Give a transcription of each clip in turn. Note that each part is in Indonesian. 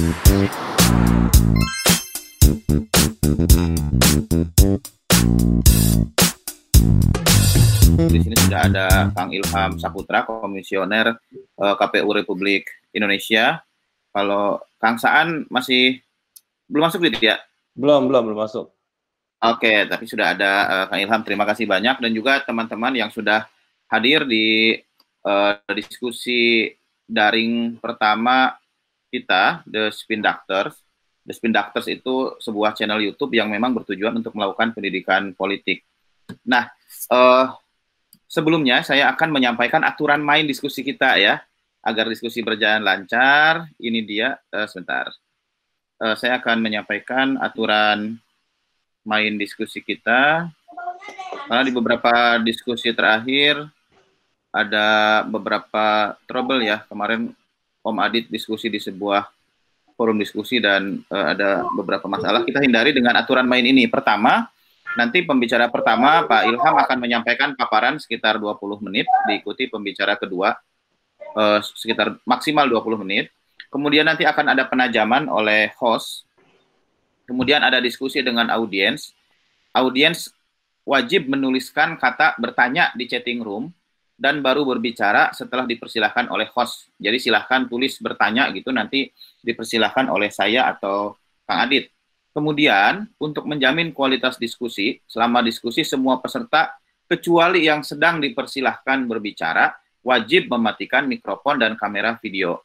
Di sini sudah ada Kang Ilham Saputra, Komisioner eh, KPU Republik Indonesia. Kalau Kang Saan masih belum masuk gitu ya? Belum, belum, belum masuk. Oke, tapi sudah ada uh, Kang Ilham. Terima kasih banyak dan juga teman-teman yang sudah hadir di uh, diskusi daring pertama kita, The Spin Doctors. The Spin Doctors itu sebuah channel YouTube yang memang bertujuan untuk melakukan pendidikan politik. Nah, uh, sebelumnya saya akan menyampaikan aturan main diskusi kita ya agar diskusi berjalan lancar, ini dia uh, sebentar. Uh, saya akan menyampaikan aturan main diskusi kita. Karena di beberapa diskusi terakhir ada beberapa trouble ya. Kemarin Om Adit diskusi di sebuah forum diskusi dan uh, ada beberapa masalah. Kita hindari dengan aturan main ini. Pertama, nanti pembicara pertama Pak Ilham akan menyampaikan paparan sekitar 20 menit, diikuti pembicara kedua uh, sekitar maksimal 20 menit. Kemudian nanti akan ada penajaman oleh host. Kemudian ada diskusi dengan audiens. Audiens wajib menuliskan kata bertanya di chatting room dan baru berbicara setelah dipersilahkan oleh host. Jadi silahkan tulis bertanya gitu nanti dipersilahkan oleh saya atau Kang Adit. Kemudian untuk menjamin kualitas diskusi, selama diskusi semua peserta kecuali yang sedang dipersilahkan berbicara wajib mematikan mikrofon dan kamera video.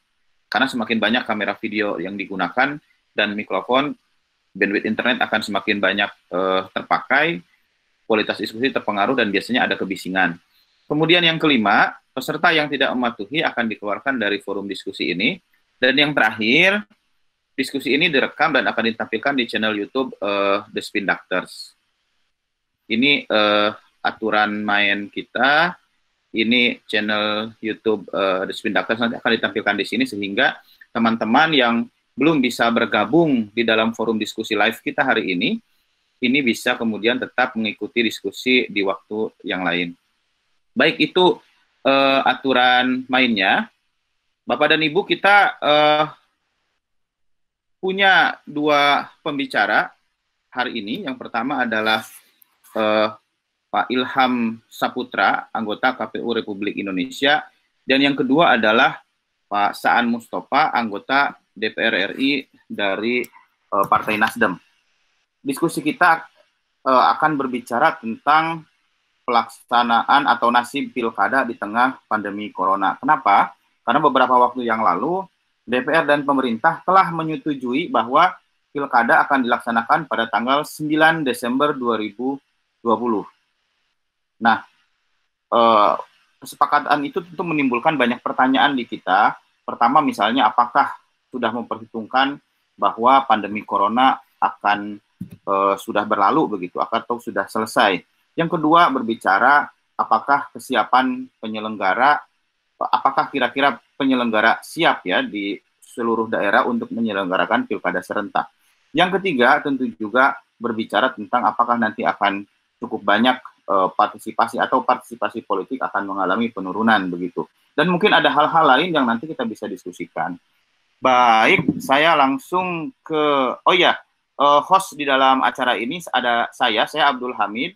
Karena semakin banyak kamera video yang digunakan dan mikrofon, bandwidth internet akan semakin banyak uh, terpakai, kualitas diskusi terpengaruh dan biasanya ada kebisingan. Kemudian yang kelima, peserta yang tidak mematuhi akan dikeluarkan dari forum diskusi ini. Dan yang terakhir, diskusi ini direkam dan akan ditampilkan di channel YouTube uh, The Spin Doctors. Ini uh, aturan main kita ini channel YouTube uh, The Spin Doctors nanti akan ditampilkan di sini sehingga teman-teman yang belum bisa bergabung di dalam forum diskusi live kita hari ini, ini bisa kemudian tetap mengikuti diskusi di waktu yang lain. Baik itu uh, aturan mainnya. Bapak dan Ibu kita uh, punya dua pembicara hari ini. Yang pertama adalah uh, Pak Ilham Saputra, anggota KPU Republik Indonesia, dan yang kedua adalah Pak Saan Mustafa, anggota DPR RI dari uh, Partai Nasdem. Diskusi kita uh, akan berbicara tentang pelaksanaan atau nasib pilkada di tengah pandemi corona. Kenapa? Karena beberapa waktu yang lalu DPR dan pemerintah telah menyetujui bahwa pilkada akan dilaksanakan pada tanggal 9 Desember 2020. Nah, eh, kesepakatan itu tentu menimbulkan banyak pertanyaan di kita. Pertama misalnya apakah sudah memperhitungkan bahwa pandemi corona akan eh, sudah berlalu begitu atau sudah selesai. Yang kedua berbicara apakah kesiapan penyelenggara apakah kira-kira penyelenggara siap ya di seluruh daerah untuk menyelenggarakan pilkada serentak. Yang ketiga tentu juga berbicara tentang apakah nanti akan cukup banyak uh, partisipasi atau partisipasi politik akan mengalami penurunan begitu. Dan mungkin ada hal-hal lain yang nanti kita bisa diskusikan. Baik, saya langsung ke oh ya, host di dalam acara ini ada saya, saya Abdul Hamid,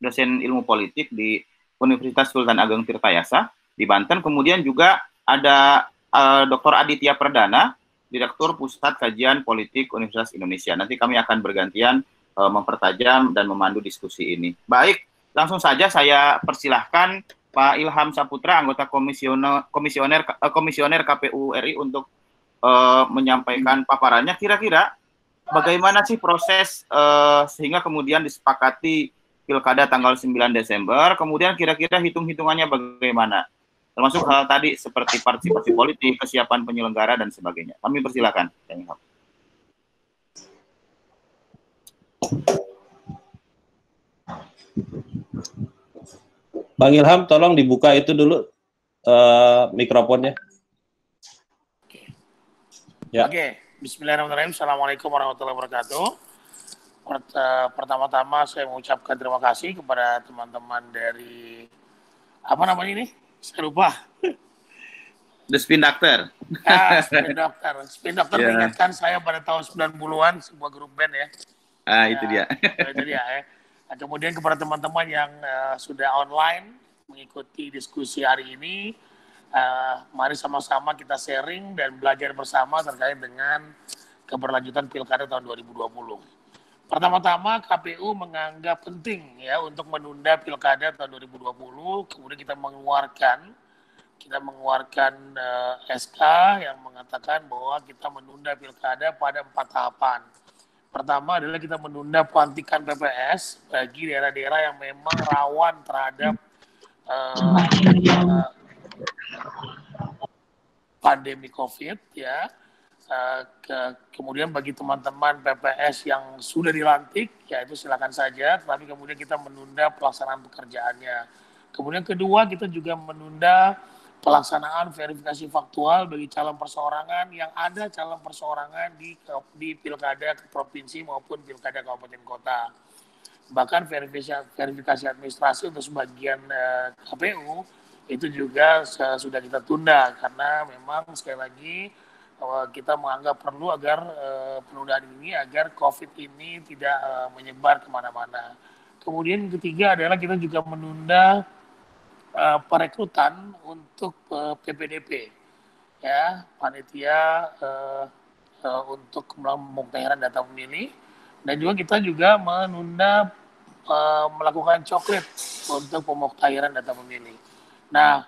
dosen ilmu politik di Universitas Sultan Ageng Tirtayasa di Banten. Kemudian juga ada uh, eh, Dr. Aditya Perdana, Direktur Pusat Kajian Politik Universitas Indonesia. Nanti kami akan bergantian uh, mempertajam dan memandu diskusi ini. Baik, langsung saja saya persilahkan Pak Ilham Saputra, anggota komisioner komisioner uh, komisioner KPU RI untuk uh, menyampaikan paparannya. Kira-kira bagaimana sih proses uh, sehingga kemudian disepakati pilkada tanggal 9 Desember, kemudian kira-kira hitung-hitungannya bagaimana? Termasuk hal tadi seperti partisipasi politik, kesiapan penyelenggara dan sebagainya. Kami persilakan. Bang Ilham, tolong dibuka itu dulu uh, mikrofonnya. Oke. Ya. Oke. Bismillahirrahmanirrahim. Assalamualaikum warahmatullahi wabarakatuh. Eh, pertama-tama saya mengucapkan terima kasih kepada teman-teman dari apa namanya ini? Saya lupa. The Spin Doctor. Ah, Spin Doctor. Spin Doctor Yeah. mengingatkan saya pada tahun 90-an sebuah grup band ya. Ah, itu dia. Ya, itu dia ya. Nah, kemudian kepada teman-teman yang eh, sudah online mengikuti diskusi hari ini, eh, mari sama-sama kita sharing dan belajar bersama terkait dengan keberlanjutan pilkada tahun 2020. Pertama-tama KPU menganggap penting ya untuk menunda pilkada tahun 2020, kemudian kita mengeluarkan kita mengeluarkan eh, SK yang mengatakan bahwa kita menunda pilkada pada empat tahapan. Pertama adalah kita menunda pelantikan PPS bagi daerah-daerah yang memang rawan terhadap eh, eh, pandemi COVID ya. Eh, ke- kemudian bagi teman-teman PPS yang sudah dilantik, ya itu silakan saja. Tapi kemudian kita menunda pelaksanaan pekerjaannya. Kemudian kedua kita juga menunda pelaksanaan verifikasi faktual bagi calon perseorangan yang ada calon perseorangan di di pilkada ke provinsi maupun pilkada kabupaten kota. Bahkan verifikasi verifikasi administrasi untuk sebagian eh, KPU itu juga sudah kita tunda karena memang sekali lagi eh, kita menganggap perlu agar eh, penundaan ini agar COVID ini tidak eh, menyebar ke mana-mana. Kemudian ketiga adalah kita juga menunda eh, perekrutan untuk eh, PPDP ya panitia eh, eh, untuk data pemilih dan juga kita juga menunda eh, melakukan coklat untuk pemutahiran data pemilih. Nah,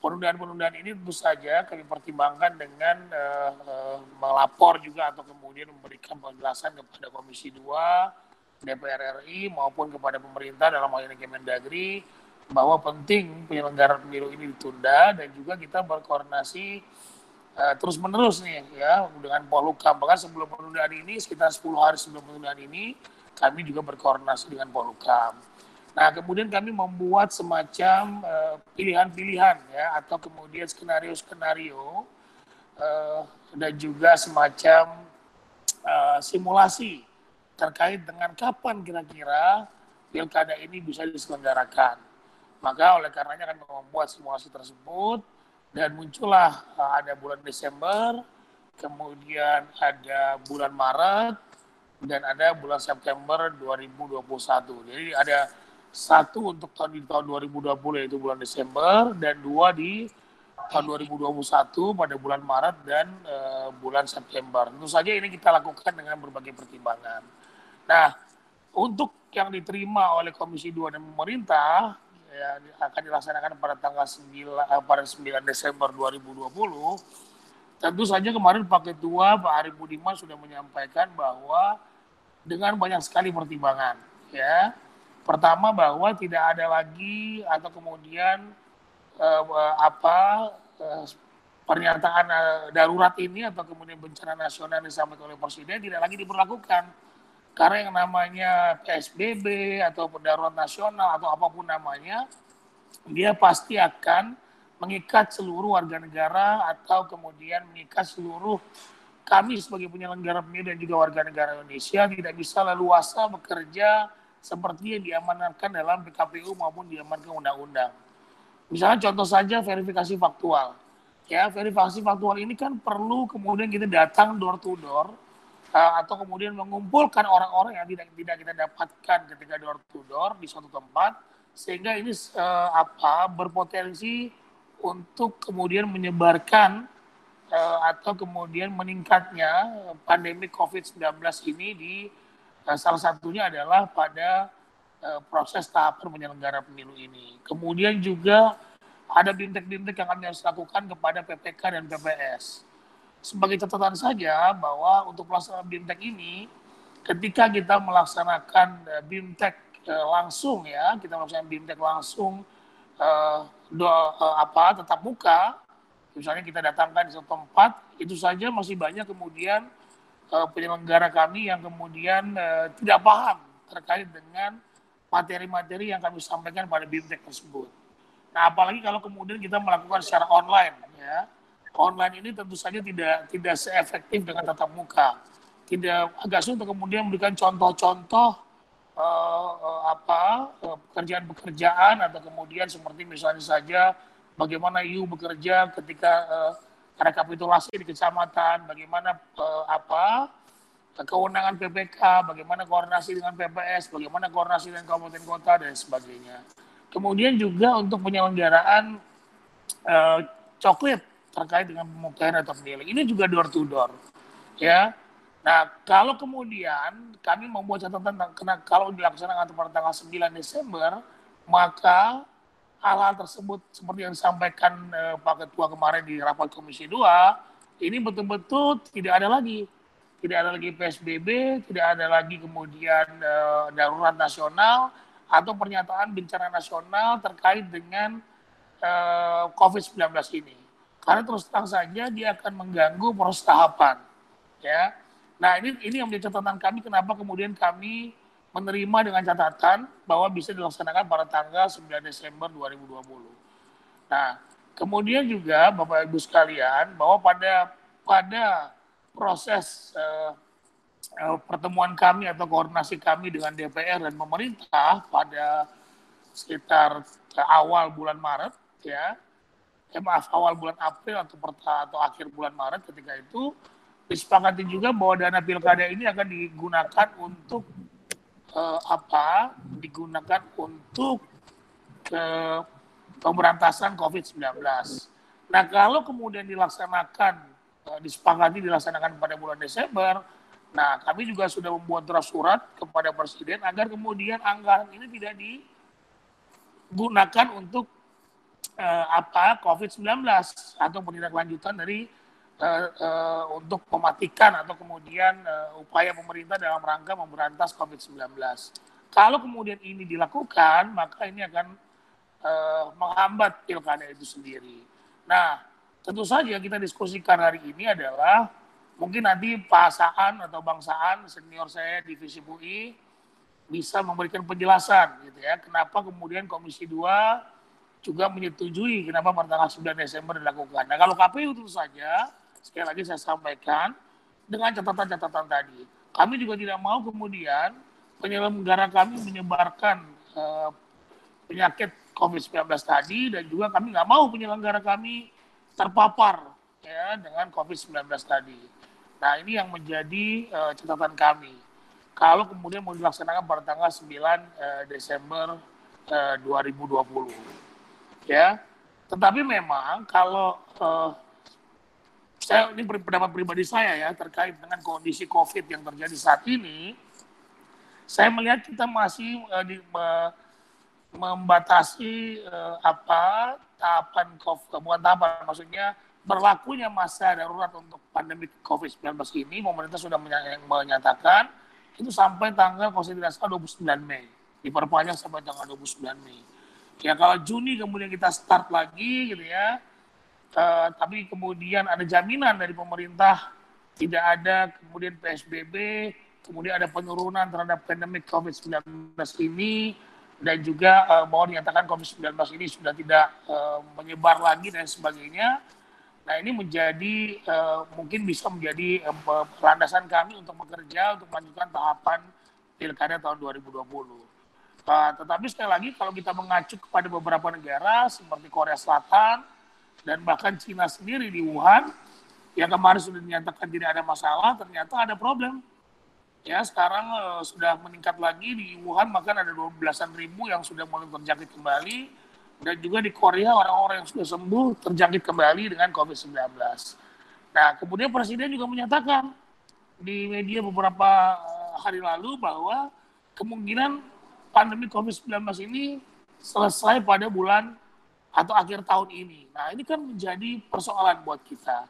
penundaan-penundaan ini tentu saja kami pertimbangkan dengan eh, eh, melapor juga atau kemudian memberikan penjelasan kepada Komisi 2 DPR RI maupun kepada pemerintah dalam hal ini Kemendagri bahwa penting penyelenggaraan pemilu ini ditunda dan juga kita berkoordinasi uh, terus menerus nih ya dengan Polhukam bahkan sebelum penundaan ini sekitar 10 hari sebelum penundaan ini kami juga berkoordinasi dengan Polhukam. Nah kemudian kami membuat semacam eh, pilihan-pilihan ya atau kemudian skenario-skenario eh, dan juga semacam eh, simulasi terkait dengan kapan kira-kira pilkada ini bisa diselenggarakan. Maka oleh karenanya kami membuat simulasi tersebut dan muncullah uh, ada bulan Desember, kemudian ada bulan Maret, dan ada bulan September 2021. Jadi ada satu untuk tahun di tahun 2020 yaitu bulan Desember dan dua di tahun 2021 pada bulan Maret dan eh, bulan September. Tentu saja ini kita lakukan dengan berbagai pertimbangan. Nah, untuk yang diterima oleh Komisi 2 dan pemerintah ya, akan dilaksanakan pada tanggal 9 eh, pada 9 Desember 2020. Tentu saja kemarin Pak Ketua Pak Arif Budiman sudah menyampaikan bahwa dengan banyak sekali pertimbangan ya. Pertama bahwa tidak ada lagi atau kemudian eh, apa eh, pernyataan eh, darurat ini atau kemudian bencana nasional yang disampaikan oleh Presiden tidak lagi diberlakukan. Karena yang namanya PSBB atau darurat nasional atau apa pun namanya dia pasti akan mengikat seluruh warga negara atau kemudian mengikat seluruh kami sebagai penyelenggara pemilu dan juga warga negara Indonesia. Tidak bisa leluasa bekerja seperti yang diamanatkan dalam PKPU maupun diamankan undang-undang. Misalnya contoh saja verifikasi faktual. Ya, verifikasi faktual ini kan perlu kemudian kita datang door to door uh, atau kemudian mengumpulkan orang-orang yang tidak tidak kita dapatkan ketika door to door di suatu tempat sehingga ini uh, apa berpotensi untuk kemudian menyebarkan uh, atau kemudian meningkatnya pandemi COVID-19 ini di salah satunya adalah pada uh, proses tahapan penyelenggara pemilu ini. Kemudian juga ada bintek-bintek yang kami harus lakukan kepada PPK dan PPS. Sebagai catatan saja bahwa untuk pelaksanaan bintek ini, ketika kita melaksanakan bintek uh, langsung ya, kita melaksanakan bintek langsung do, uh, apa tetap muka, misalnya kita datangkan di satu tempat, itu saja masih banyak kemudian uh, penyelenggara kami yang kemudian uh, tidak paham terkait dengan materi-materi yang kami sampaikan pada BIMTEK tersebut. Nah, apalagi kalau kemudian kita melakukan secara online, ya, online ini tentu saja tidak tidak seefektif dengan tatap muka. Tidak agak sulit kemudian memberikan contoh-contoh uh, uh, apa pekerjaan-pekerjaan atau kemudian seperti misalnya saja bagaimana you bekerja ketika uh, rekapitulasi di kecamatan, bagaimana uh, apa kewenangan PPK, bagaimana koordinasi dengan PPS, bagaimana koordinasi dengan kabupaten kota dan sebagainya. Kemudian juga untuk penyelenggaraan uh, coklat terkait dengan pemukiman atau pemilik. Ini juga door to door. Ya. Nah, kalau kemudian kami membuat catatan karena kalau dilaksanakan pada tanggal 9 Desember, maka hal-hal tersebut seperti yang disampaikan uh, Pak Ketua kemarin di rapat Komisi 2, ini betul-betul tidak ada lagi. Tidak ada lagi PSBB, tidak ada lagi kemudian uh, darurat nasional atau pernyataan bencana nasional terkait dengan uh, COVID-19 ini. Karena terus terang saja dia akan mengganggu proses tahapan. Ya. Nah ini ini yang menjadi catatan kami kenapa kemudian kami menerima dengan catatan bahwa bisa dilaksanakan pada tanggal 9 Desember 2020. Nah, kemudian juga Bapak Ibu sekalian bahwa pada pada proses uh, uh, pertemuan kami atau koordinasi kami dengan DPR dan pemerintah pada sekitar uh, awal bulan Maret ya eh, maaf awal bulan April atau atau akhir bulan Maret ketika itu disepakati juga bahwa dana pilkada ini akan digunakan untuk uh, apa? Digunakan untuk uh, pemberantasan COVID-19. Nah kalau kemudian dilaksanakan uh, disepakati dilaksanakan pada bulan Desember, nah kami juga sudah membuat draft surat kepada Presiden agar kemudian anggaran ini tidak digunakan untuk uh, apa COVID-19 atau penindaklanjutan dari uh, uh, untuk mematikan atau kemudian uh, upaya pemerintah dalam rangka memberantas COVID-19. Kalau kemudian ini dilakukan, maka ini akan uh, menghambat pilkada itu sendiri. Nah, tentu saja kita diskusikan hari ini adalah mungkin nanti Pak Saan atau Bang Saan, senior saya di Visi UI, bisa memberikan penjelasan gitu ya, kenapa kemudian Komisi 2 juga menyetujui kenapa pada tanggal 9 Desember dilakukan. Nah kalau KPU tentu saja, sekali lagi saya sampaikan, dengan catatan-catatan tadi. Kami juga tidak mau kemudian penyelenggara kami menyebarkan uh, penyakit COVID-19 tadi dan juga kami nggak mau penyelenggara kami terpapar ya dengan COVID-19 tadi. Nah ini yang menjadi uh, catatan kami. Kalau kemudian mau dilaksanakan pada tanggal 9 uh, eh, Desember uh, 2020 ya. Tetapi memang kalau uh, saya ini pendapat pribadi saya ya terkait dengan kondisi COVID yang terjadi saat ini, saya melihat kita masih uh, di, uh, membatasi uh, apa tahapan COVID, bukan tahapan, maksudnya berlakunya masa darurat untuk pandemi COVID-19 ini, pemerintah sudah menyatakan itu sampai tanggal kalau 29 Mei, diperpanjang sampai tanggal 29 Mei. Ya kalau Juni kemudian kita start lagi gitu ya, uh, tapi kemudian ada jaminan dari pemerintah tidak ada kemudian PSBB, kemudian ada penurunan terhadap pandemi COVID-19 ini, dan juga uh, bahwa dinyatakan COVID-19 ini sudah tidak uh, menyebar lagi dan sebagainya. Nah ini menjadi uh, mungkin bisa menjadi uh, landasan kami untuk bekerja untuk melanjutkan tahapan pilkada tahun 2020. Uh, tetapi sekali lagi kalau kita mengacu kepada beberapa negara seperti Korea Selatan dan bahkan Cina sendiri di Wuhan yang kemarin sudah dinyatakan tidak ada masalah, ternyata ada problem. Ya sekarang uh, sudah meningkat lagi di Wuhan bahkan ada 12 belasan ribu yang sudah mulai terjangkit kembali dan juga di Korea orang-orang yang sudah sembuh terjangkit kembali dengan COVID-19. Nah kemudian Presiden juga menyatakan di media beberapa uh, hari lalu bahwa kemungkinan pandemi COVID-19 ini selesai pada bulan atau akhir tahun ini. Nah, ini kan menjadi persoalan buat kita.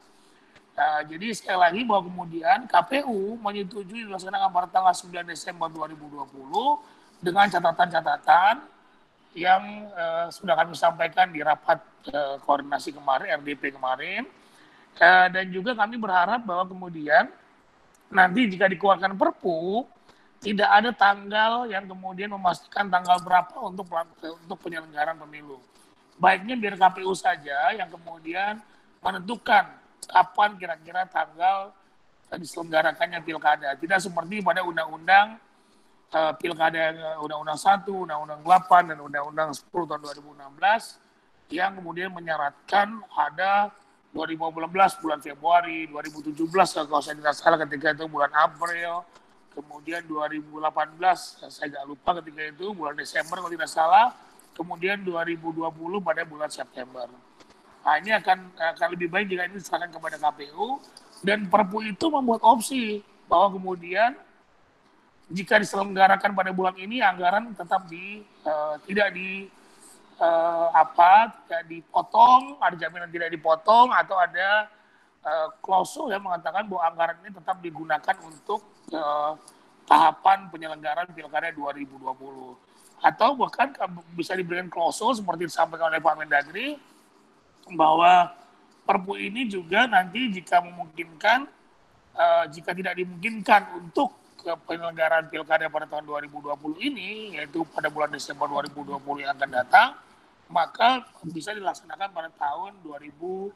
Nah, jadi sekali lagi bahwa kemudian KPU menyetujui dilaksanakan pada tanggal 9 Desember 2020 dengan catatan-catatan yang uh, sudah kami sampaikan di rapat uh, koordinasi kemarin, RDP kemarin. Uh, dan juga kami berharap bahwa kemudian nanti jika dikeluarkan perpu, tidak ada tanggal yang kemudian memastikan tanggal berapa untuk untuk penyelenggaraan pemilu. Baiknya biar KPU saja yang kemudian menentukan kapan kira-kira tanggal diselenggarakannya pilkada. Tidak seperti pada undang-undang pilkada undang-undang 1, undang-undang 8 dan undang-undang 10 tahun 2016 yang kemudian menyaratkan ada 2015 bulan Februari, 2017 kalau saya tidak salah ketika itu bulan April, kemudian 2018 saya nggak lupa ketika itu bulan Desember kalau tidak salah, kemudian 2020 pada bulan September. Nah ini akan akan lebih baik jika ini diserahkan kepada KPU dan Perpu itu membuat opsi bahwa kemudian jika diselenggarakan pada bulan ini anggaran tetap di uh, tidak di uh, apa tidak dipotong, ada jaminan tidak dipotong atau ada uh, klausul yang mengatakan bahwa anggaran ini tetap digunakan untuk uh, tahapan penyelenggaraan Pilkada 2020 atau bahkan bisa diberikan klausul seperti disampaikan oleh Pak Mendagri bahwa Perpu ini juga nanti jika memungkinkan uh, jika tidak dimungkinkan untuk penyelenggaraan pilkada pada tahun 2020 ini, yaitu pada bulan Desember 2020 yang akan datang, maka bisa dilaksanakan pada tahun 2021.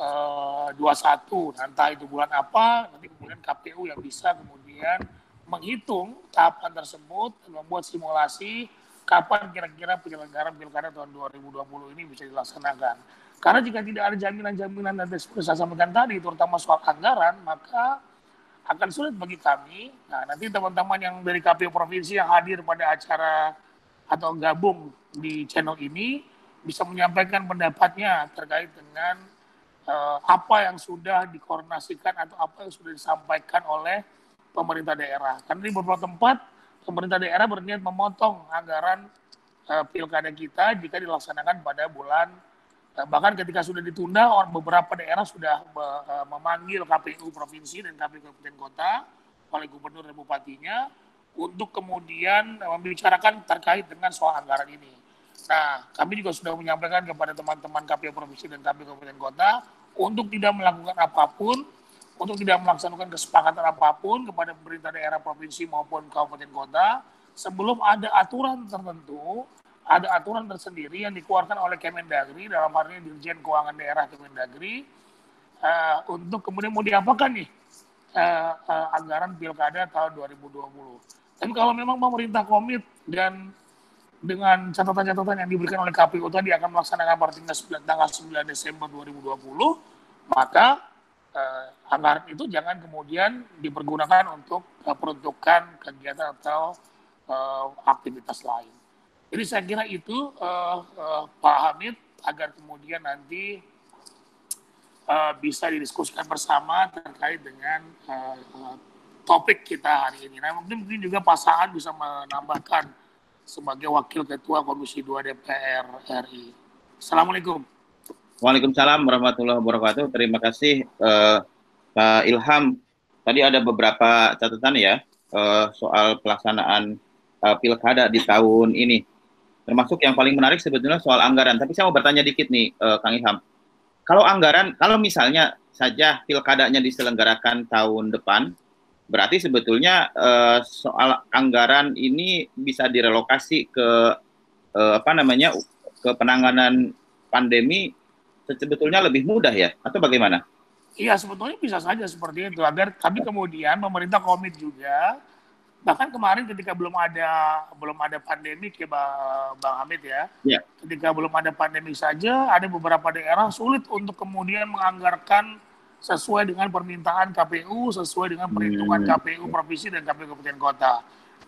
Eh, entah itu bulan apa, nanti kemudian KPU yang bisa kemudian menghitung tahapan tersebut membuat simulasi kapan kira-kira penyelenggaraan pilkada tahun 2020 ini bisa dilaksanakan. Karena jika tidak ada jaminan-jaminan dan seperti saya sampaikan tadi, terutama soal anggaran, maka akan sulit bagi kami. Nah, nanti teman-teman yang dari KPU provinsi yang hadir pada acara atau gabung di channel ini bisa menyampaikan pendapatnya terkait dengan uh, apa yang sudah dikoordinasikan atau apa yang sudah disampaikan oleh pemerintah daerah. Karena di beberapa tempat pemerintah daerah berniat memotong anggaran uh, pilkada kita jika dilaksanakan pada bulan Eh, bahkan ketika sudah ditunda, beberapa daerah sudah eh, memanggil KPU provinsi dan KPU kabupaten kota oleh gubernur dan bupatinya untuk kemudian membicarakan terkait dengan soal anggaran ini. Nah, kami juga sudah menyampaikan kepada teman-teman KPU provinsi dan KPU kabupaten kota untuk tidak melakukan apa pun, untuk tidak melaksanakan kesepakatan apa pun kepada pemerintah daerah provinsi maupun kabupaten kota sebelum ada aturan tertentu ada aturan tersendiri yang dikeluarkan oleh Kemendagri dalam hal ini Dirjen Keuangan Daerah Kemendagri uh, untuk kemudian mau diapakan nih uh, uh, anggaran pilkada tahun 2020. Dan kalau memang pemerintah komit dan dengan catatan-catatan yang diberikan oleh KPU tadi akan melaksanakan pada tanggal 9 Desember 2020, maka uh, anggaran itu jangan kemudian dipergunakan untuk uh, peruntukan kegiatan atau uh, aktivitas lain. Jadi saya kira itu uh, uh, Pak Hamid agar kemudian nanti uh, bisa didiskusikan bersama terkait dengan uh, topik kita hari ini. Nah mungkin, mungkin juga Pak Saan bisa menambahkan sebagai Wakil Ketua Komisi 2 DPR RI. Assalamualaikum. Waalaikumsalam warahmatullahi wabarakatuh. Terima kasih uh, Pak Ilham. Tadi ada beberapa catatan ya uh, soal pelaksanaan uh, pilkada di tahun ini Termasuk yang paling menarik sebetulnya soal anggaran. Tapi saya mau bertanya dikit nih, uh, Kang Ilham. Kalau anggaran, kalau misalnya saja pilkadanya diselenggarakan tahun depan, berarti sebetulnya uh, soal anggaran ini bisa direlokasi ke uh, apa namanya ke penanganan pandemi sebetulnya lebih mudah ya atau bagaimana? Iya sebetulnya bisa saja seperti itu agar tapi kemudian pemerintah komit juga bahkan kemarin ketika belum ada belum ada pandemi ya Bang Hamid ya, ya. ketika belum ada pandemi saja ada beberapa daerah sulit untuk kemudian menganggarkan sesuai dengan permintaan KPU, sesuai dengan perhitungan hmm. KPU provinsi dan KPU kabupaten kota.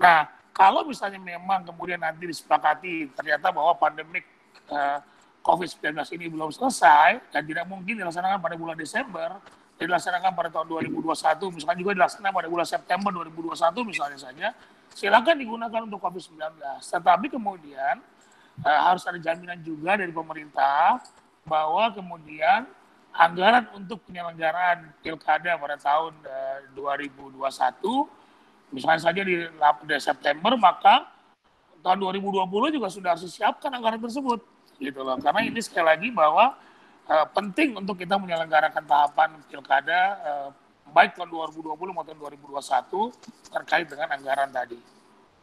Nah, kalau misalnya memang kemudian nanti disepakati ternyata bahwa pandemik uh, COVID-19 ini belum selesai dan tidak mungkin dilaksanakan pada bulan Desember, dilaksanakan pada tahun 2021, misalkan juga dilaksanakan pada bulan September 2021 misalnya saja, silakan digunakan untuk COVID-19. Tetapi kemudian uh, harus ada jaminan juga dari pemerintah bahwa kemudian anggaran untuk penyelenggaraan pilkada pada tahun uh, 2021, misalnya saja di 8 September, maka tahun 2020 juga sudah harus disiapkan anggaran tersebut. Gitu loh. Karena ini sekali lagi bahwa uh, penting untuk kita menyelenggarakan tahapan pilkada uh, baik tahun 2020 maupun 2021 terkait dengan anggaran tadi.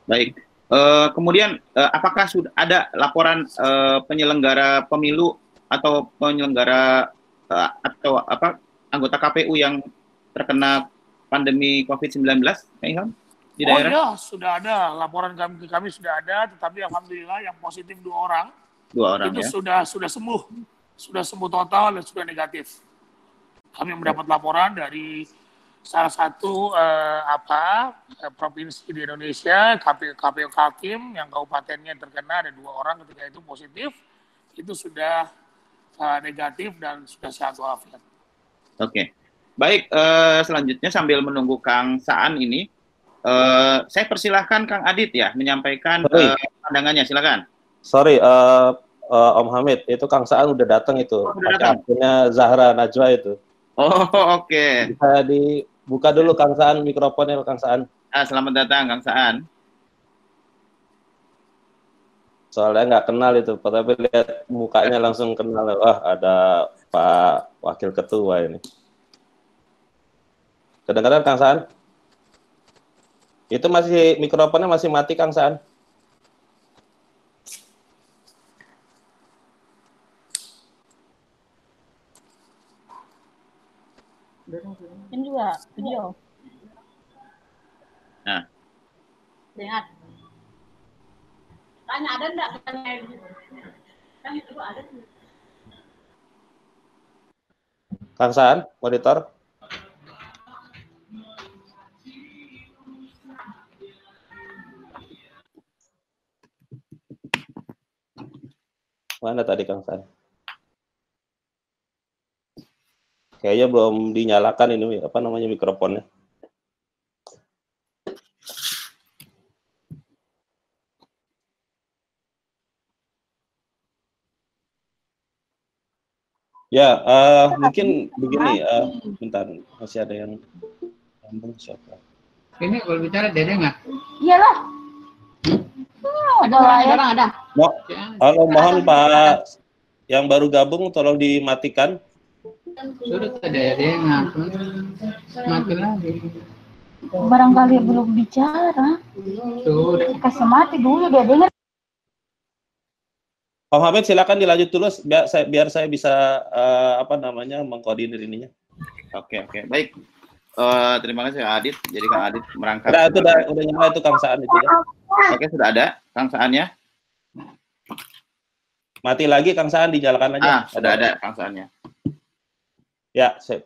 Baik. Uh, kemudian uh, apakah sudah ada laporan uh, penyelenggara pemilu atau penyelenggara uh, atau apa anggota KPU yang terkena pandemi COVID-19, Kang Di daerah? Oh iya, sudah ada laporan kami kami sudah ada, tetapi alhamdulillah yang positif dua orang Dua orang itu ya. sudah sudah sembuh, sudah sembuh total dan sudah negatif. Kami mendapat laporan dari salah satu eh, apa eh, provinsi di Indonesia, KPU, KPU Kaltim yang kabupatennya terkena ada dua orang ketika itu positif, itu sudah eh, negatif dan sudah sehat walafiat. Oke. Baik, eh, selanjutnya sambil menunggu Kang Saan ini, eh, saya persilahkan Kang Adit ya menyampaikan eh, pandangannya. Silakan. Sorry, eh, eh, Om Hamid, itu Kang Saan udah datang itu. Oh, udah Pakai datang. akunnya Zahra Najwa itu. Oh, oke. Bisa dibuka dulu Kang Saan mikrofonnya Kang Saan. Ah, selamat datang Kang Saan. Soalnya nggak kenal itu, tapi lihat mukanya langsung kenal. Wah, ada Pak Wakil Ketua ini. Kedengaran Kang Saan? Itu masih mikrofonnya masih mati Kang Saan. Ini juga video. Nah. Lihat. Tanya ada enggak tanya Kan itu ada. Kang Saan, monitor. Mana tadi Kang Saan? Kayaknya belum dinyalakan ini apa namanya mikrofonnya. Ya, eh, mungkin begini, eh, bentar, masih ada yang ngomong siapa? Ini kalau bicara dede nggak? Iyalah. Oh, ada ada orang ada. Mo- Ya, Halo, mohon Pak yang baru gabung tolong dimatikan. Sudah tuh dede ngaku. Mati lagi. Barangkali belum bicara. Sudah. Kasih mati dulu dia dengar. Om Hamid silakan dilanjut dulu biar saya biar saya bisa eh, apa namanya mengkoordinir ininya. Oke, oke. Baik. Eh, terima kasih Kang Adit. Jadi Kang Adit merangkap. Udah itu udah udah nyala itu Kang Saan itu ya. Oke, sudah ada Kang Saannya? Mati lagi Kang Saan dinyalakan aja. Ah, sudah ada Kang Saannya. Ya, sip.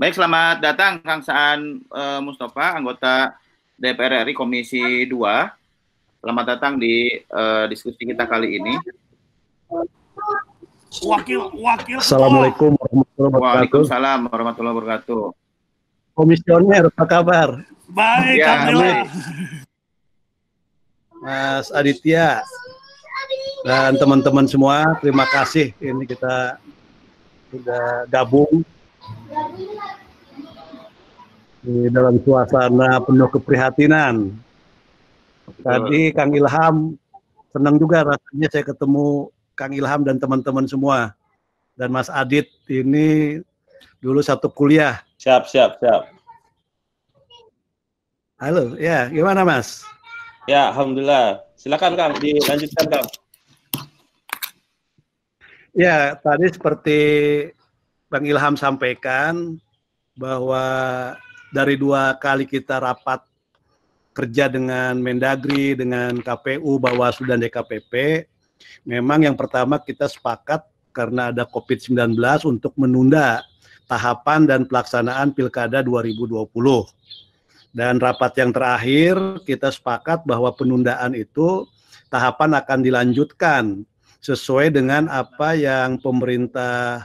Baik, selamat datang Kang Saan eh, Mustafa, anggota DPR RI Komisi 2. Selamat datang di eh, diskusi kita kali ini. Wakil wakil. Assalamualaikum warahmatullahi wabarakatuh. Waalaikumsalam warahmatullahi wabarakatuh. Komisioner, apa kabar? Baik, Ya, Alhamdulillah. Mas Aditya dan teman-teman semua, terima kasih. Ini kita sudah gabung di dalam suasana penuh keprihatinan. Tadi Kang Ilham senang juga rasanya saya ketemu Kang Ilham dan teman-teman semua. Dan Mas Adit ini dulu satu kuliah. Siap, siap, siap. Halo, ya gimana Mas? Ya, alhamdulillah. Silakan Kang dilanjutkan Kang. Ya, tadi seperti Bang Ilham sampaikan bahwa dari dua kali kita rapat kerja dengan Mendagri, dengan KPU, Bawaslu dan DKPP, memang yang pertama kita sepakat karena ada COVID-19 untuk menunda tahapan dan pelaksanaan Pilkada 2020. Dan rapat yang terakhir kita sepakat bahwa penundaan itu tahapan akan dilanjutkan sesuai dengan apa yang pemerintah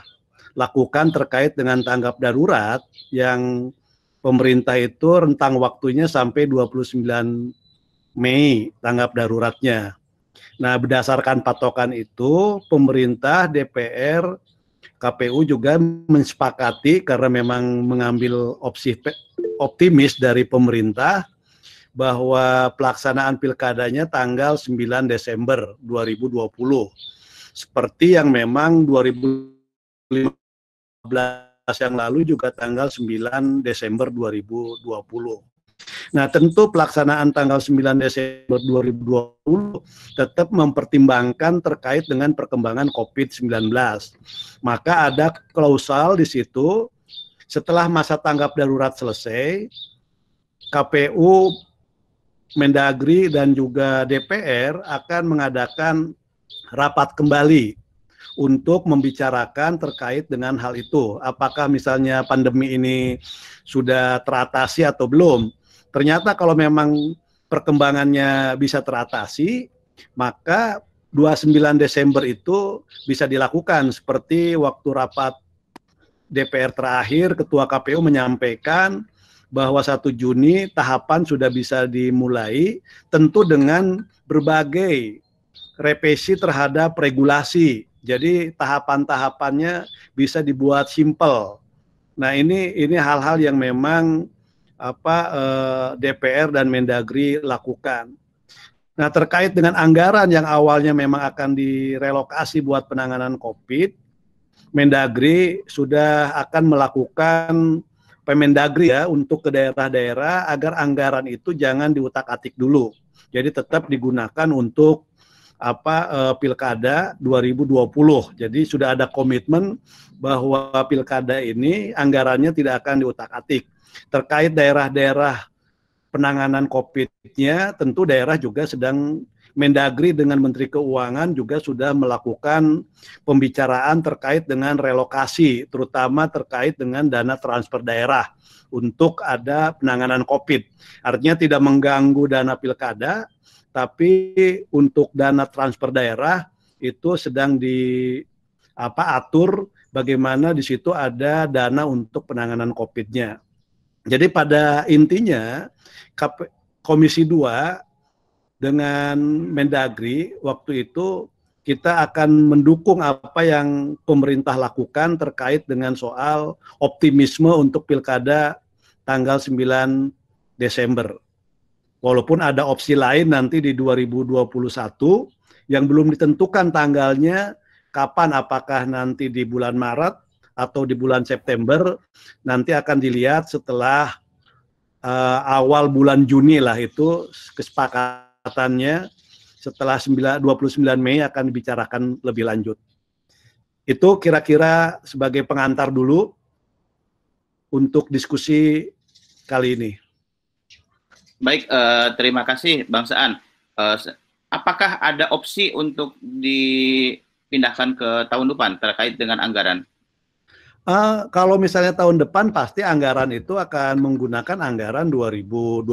lakukan terkait dengan tanggap darurat yang pemerintah itu rentang waktunya sampai 29 Mei tanggap daruratnya. Nah, berdasarkan patokan itu, pemerintah, DPR, KPU juga mensepakati karena memang mengambil opsi optimis dari pemerintah bahwa pelaksanaan pilkadanya tanggal 9 Desember 2020. Seperti yang memang 2015 yang lalu juga tanggal 9 Desember 2020. Nah, tentu pelaksanaan tanggal 9 Desember 2020 tetap mempertimbangkan terkait dengan perkembangan COVID-19. Maka ada klausal di situ setelah masa tanggap darurat selesai, KPU, Mendagri dan juga DPR akan mengadakan rapat kembali untuk membicarakan terkait dengan hal itu. Apakah misalnya pandemi ini sudah teratasi atau belum? Ternyata kalau memang perkembangannya bisa teratasi, maka 29 Desember itu bisa dilakukan seperti waktu rapat DPR terakhir Ketua KPU menyampaikan bahwa 1 Juni tahapan sudah bisa dimulai tentu dengan berbagai revisi terhadap regulasi. Jadi tahapan-tahapannya bisa dibuat simpel. Nah, ini ini hal-hal yang memang apa eh, DPR dan Mendagri lakukan. Nah, terkait dengan anggaran yang awalnya memang akan direlokasi buat penanganan COVID, Mendagri sudah akan melakukan Pemendagri ya untuk ke daerah-daerah agar anggaran itu jangan diutak-atik dulu. Jadi tetap digunakan untuk apa eh, pilkada 2020. Jadi sudah ada komitmen bahwa pilkada ini anggarannya tidak akan diutak-atik. Terkait daerah-daerah penanganan COVID-nya, tentu daerah juga sedang Mendagri dengan Menteri Keuangan juga sudah melakukan pembicaraan terkait dengan relokasi, terutama terkait dengan dana transfer daerah untuk ada penanganan COVID. Artinya tidak mengganggu dana pilkada, tapi untuk dana transfer daerah itu sedang di apa atur bagaimana di situ ada dana untuk penanganan COVID-nya. Jadi pada intinya Komisi 2 dengan Mendagri waktu itu kita akan mendukung apa yang pemerintah lakukan terkait dengan soal optimisme untuk pilkada tanggal 9 Desember. Walaupun ada opsi lain nanti di 2021 yang belum ditentukan tanggalnya kapan apakah nanti di bulan Maret atau di bulan September nanti akan dilihat setelah uh, awal bulan Juni lah itu kesepakatannya setelah 9, 29 Mei akan dibicarakan lebih lanjut. Itu kira-kira sebagai pengantar dulu untuk diskusi kali ini. Baik, uh, terima kasih Bang Saan. Uh, apakah ada opsi untuk dipindahkan ke tahun depan terkait dengan anggaran? Uh, kalau misalnya tahun depan pasti anggaran itu akan menggunakan anggaran 2021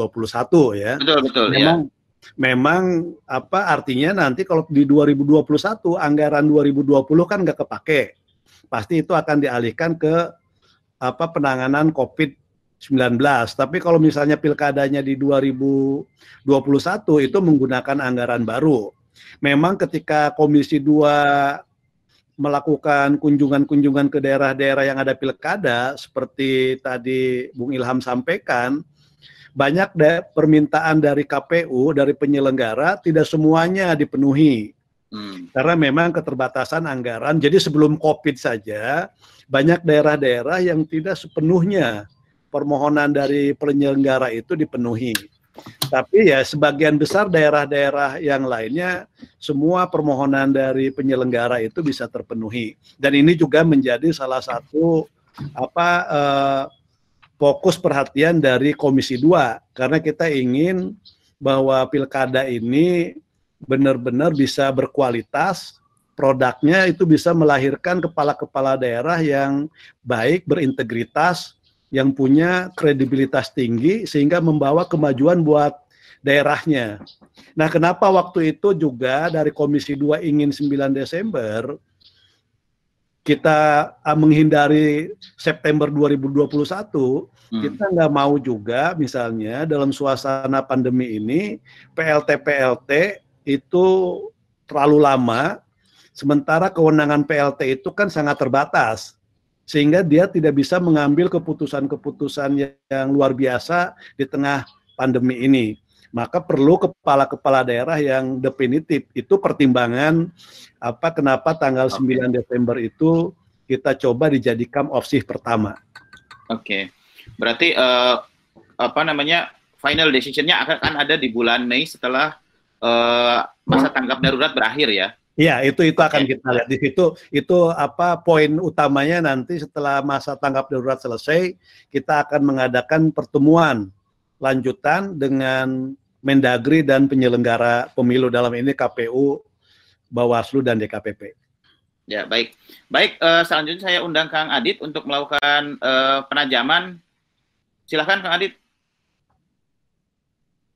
ya. Betul betul memang, ya. Memang apa artinya nanti kalau di 2021 anggaran 2020 kan nggak kepake. Pasti itu akan dialihkan ke apa penanganan COVID-19. Tapi kalau misalnya pilkadanya di 2021 itu menggunakan anggaran baru. Memang ketika Komisi 2 melakukan kunjungan-kunjungan ke daerah-daerah yang ada pilkada seperti tadi Bung Ilham sampaikan banyak da permintaan dari KPU dari penyelenggara tidak semuanya dipenuhi hmm. karena memang keterbatasan anggaran jadi sebelum COVID saja banyak daerah-daerah yang tidak sepenuhnya permohonan dari penyelenggara itu dipenuhi tapi ya sebagian besar daerah-daerah yang lainnya semua permohonan dari penyelenggara itu bisa terpenuhi. Dan ini juga menjadi salah satu apa eh, fokus perhatian dari Komisi 2 karena kita ingin bahwa pilkada ini benar-benar bisa berkualitas, produknya itu bisa melahirkan kepala-kepala daerah yang baik, berintegritas, yang punya kredibilitas tinggi sehingga membawa kemajuan buat daerahnya. Nah, kenapa waktu itu juga dari Komisi 2 ingin 9 Desember kita ah, menghindari September 2021, hmm. kita nggak mau juga misalnya dalam suasana pandemi ini PLT-PLT itu terlalu lama, sementara kewenangan PLT itu kan sangat terbatas sehingga dia tidak bisa mengambil keputusan-keputusan yang luar biasa di tengah pandemi ini. Maka perlu kepala-kepala daerah yang definitif. Itu pertimbangan apa kenapa tanggal okay. 9 Desember itu kita coba dijadikan opsi pertama. Oke. Okay. Berarti uh, apa namanya final decisionnya akan ada di bulan Mei setelah uh, masa tanggap darurat berakhir ya. Iya, itu itu akan kita lihat di situ. Itu apa poin utamanya nanti setelah masa tanggap darurat selesai, kita akan mengadakan pertemuan lanjutan dengan Mendagri dan penyelenggara pemilu dalam ini KPU Bawaslu dan DKPP. Ya, baik. Baik, uh, selanjutnya saya undang Kang Adit untuk melakukan uh, penajaman. Silahkan Kang Adit.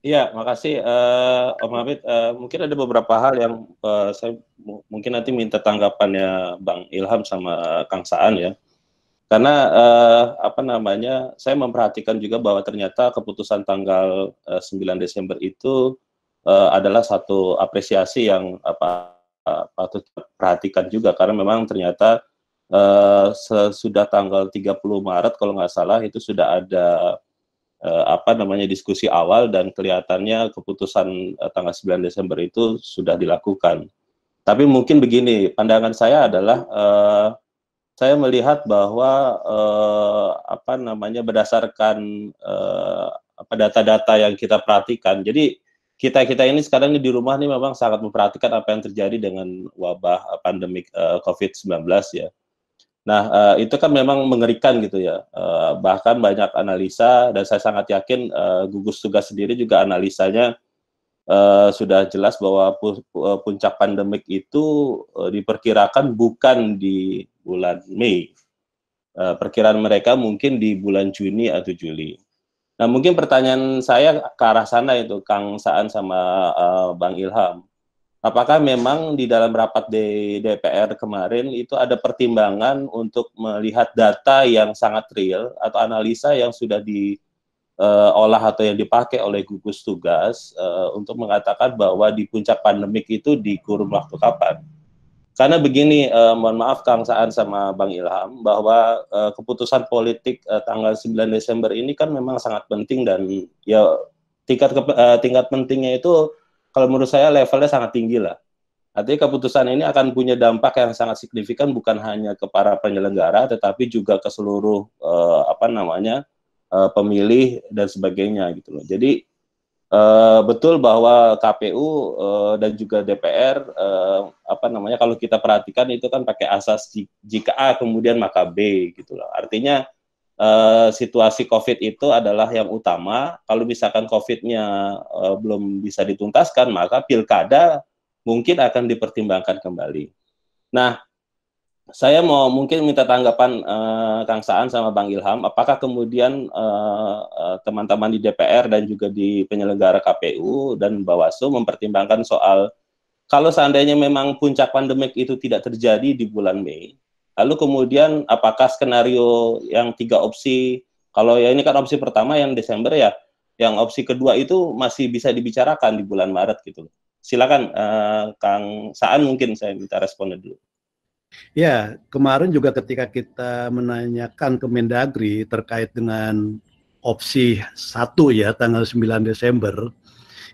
Iya, makasih uh, Om Hamid. Uh, mungkin ada beberapa hal yang uh, saya mungkin nanti minta tanggapannya Bang Ilham sama Kang Saan ya. Karena uh, apa namanya, saya memperhatikan juga bahwa ternyata keputusan tanggal uh, 9 Desember itu uh, adalah satu apresiasi yang apa uh, patut perhatikan juga karena memang ternyata uh, sesudah tanggal 30 Maret kalau nggak salah itu sudah ada uh, apa namanya diskusi awal dan kelihatannya keputusan uh, tanggal 9 Desember itu sudah dilakukan. Tapi mungkin begini, pandangan saya adalah uh, saya melihat bahwa uh, apa namanya berdasarkan data-data yang kita perhatikan. Jadi kita kita ini sekarang ini di rumah nih memang sangat memperhatikan apa yang terjadi dengan wabah pandemik uh, COVID-19 ya. Nah uh, itu kan memang mengerikan gitu ya. Uh, bahkan banyak analisa dan saya sangat yakin uh, gugus tugas sendiri juga analisanya uh, sudah jelas bahwa pu puncak pandemik itu uh, diperkirakan bukan di bulan Mei. Uh, perkiraan mereka mungkin di bulan Juni atau Juli. Nah, mungkin pertanyaan saya ke arah sana itu, Kang Saan sama uh, Bang Ilham. Apakah memang di dalam rapat di DPR kemarin itu ada pertimbangan untuk melihat data yang sangat real atau analisa yang sudah diolah uh, atau yang dipakai oleh gugus tugas uh, untuk mengatakan bahwa di puncak pandemik itu di kurun waktu kapan? Karena begini, eh, mohon maaf Kang Saan sama Bang Ilham, bahwa eh, keputusan politik eh, tanggal 9 Desember ini kan memang sangat penting dan ya tingkat eh, tingkat pentingnya itu kalau menurut saya levelnya sangat tinggi lah. Artinya keputusan ini akan punya dampak yang sangat signifikan bukan hanya ke para penyelenggara, tetapi juga ke seluruh eh, apa namanya eh, pemilih dan sebagainya gitu loh. Jadi Uh, betul bahwa KPU uh, dan juga DPR uh, apa namanya kalau kita perhatikan itu kan pakai asas jika A kemudian maka B gitu loh. Artinya uh, situasi COVID itu adalah yang utama. Kalau misalkan COVID-nya uh, belum bisa dituntaskan maka pilkada mungkin akan dipertimbangkan kembali. Nah, saya mau mungkin minta tanggapan uh, Kang Saan sama Bang Ilham, apakah kemudian teman-teman uh, uh, di DPR dan juga di penyelenggara KPU dan Bawaslu mempertimbangkan soal kalau seandainya memang puncak pandemik itu tidak terjadi di bulan Mei, lalu kemudian apakah skenario yang tiga opsi, kalau ya ini kan opsi pertama yang Desember ya, yang opsi kedua itu masih bisa dibicarakan di bulan Maret gitu. Silakan uh, Kang Saan mungkin saya minta responnya dulu. Ya, kemarin juga ketika kita menanyakan ke Mendagri terkait dengan opsi satu ya tanggal 9 Desember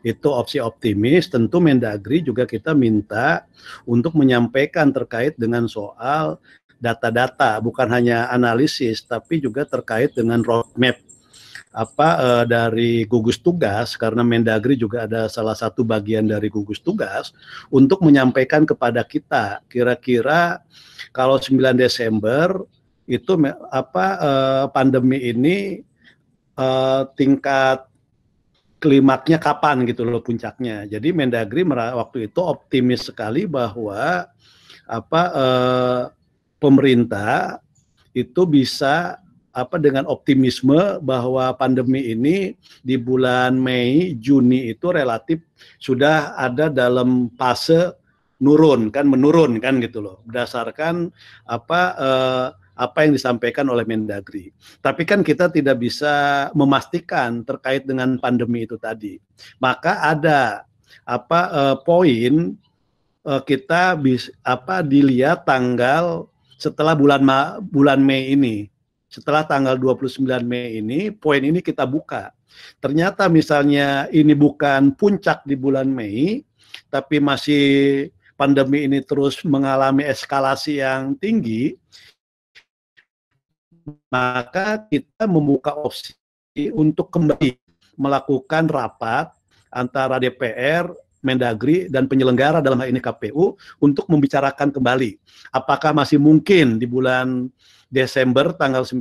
itu opsi optimis tentu Mendagri juga kita minta untuk menyampaikan terkait dengan soal data-data bukan hanya analisis tapi juga terkait dengan roadmap apa uh, dari gugus tugas karena Mendagri juga ada salah satu bagian dari gugus tugas untuk menyampaikan kepada kita kira-kira kalau 9 Desember itu apa uh, pandemi ini uh, tingkat klimaknya kapan gitu loh puncaknya. Jadi Mendagri waktu itu optimis sekali bahwa apa pemerintah itu bisa apa dengan optimisme bahwa pandemi ini di bulan Mei Juni itu relatif sudah ada dalam fase nurun kan menurun kan gitu loh berdasarkan apa eh, apa yang disampaikan oleh Mendagri. Tapi kan kita tidak bisa memastikan terkait dengan pandemi itu tadi. Maka ada apa eh, poin eh, kita bisa apa dilihat tanggal setelah bulan Ma, bulan Mei ini setelah tanggal 29 Mei ini, poin ini kita buka. Ternyata misalnya ini bukan puncak di bulan Mei, tapi masih pandemi ini terus mengalami eskalasi yang tinggi, maka kita membuka opsi untuk kembali melakukan rapat antara DPR, Mendagri dan penyelenggara dalam hal ini KPU untuk membicarakan kembali apakah masih mungkin di bulan Desember tanggal 9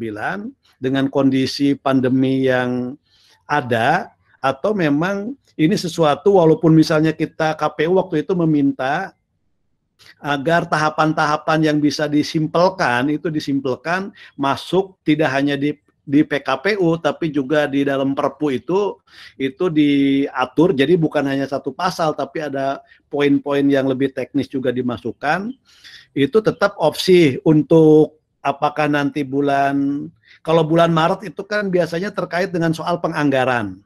dengan kondisi pandemi yang ada atau memang ini sesuatu walaupun misalnya kita KPU waktu itu meminta agar tahapan-tahapan yang bisa disimpelkan itu disimpelkan masuk tidak hanya di di PKPU tapi juga di dalam Perpu itu itu diatur. Jadi bukan hanya satu pasal tapi ada poin-poin yang lebih teknis juga dimasukkan. Itu tetap opsi untuk apakah nanti bulan kalau bulan Maret itu kan biasanya terkait dengan soal penganggaran.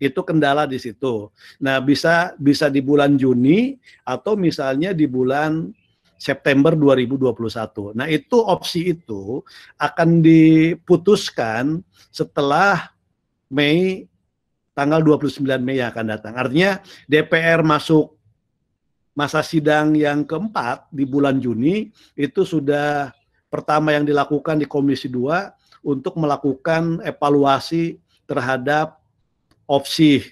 Itu kendala di situ. Nah, bisa bisa di bulan Juni atau misalnya di bulan September 2021. Nah, itu opsi itu akan diputuskan setelah Mei tanggal 29 Mei yang akan datang. Artinya DPR masuk masa sidang yang keempat di bulan Juni itu sudah pertama yang dilakukan di Komisi 2 untuk melakukan evaluasi terhadap opsi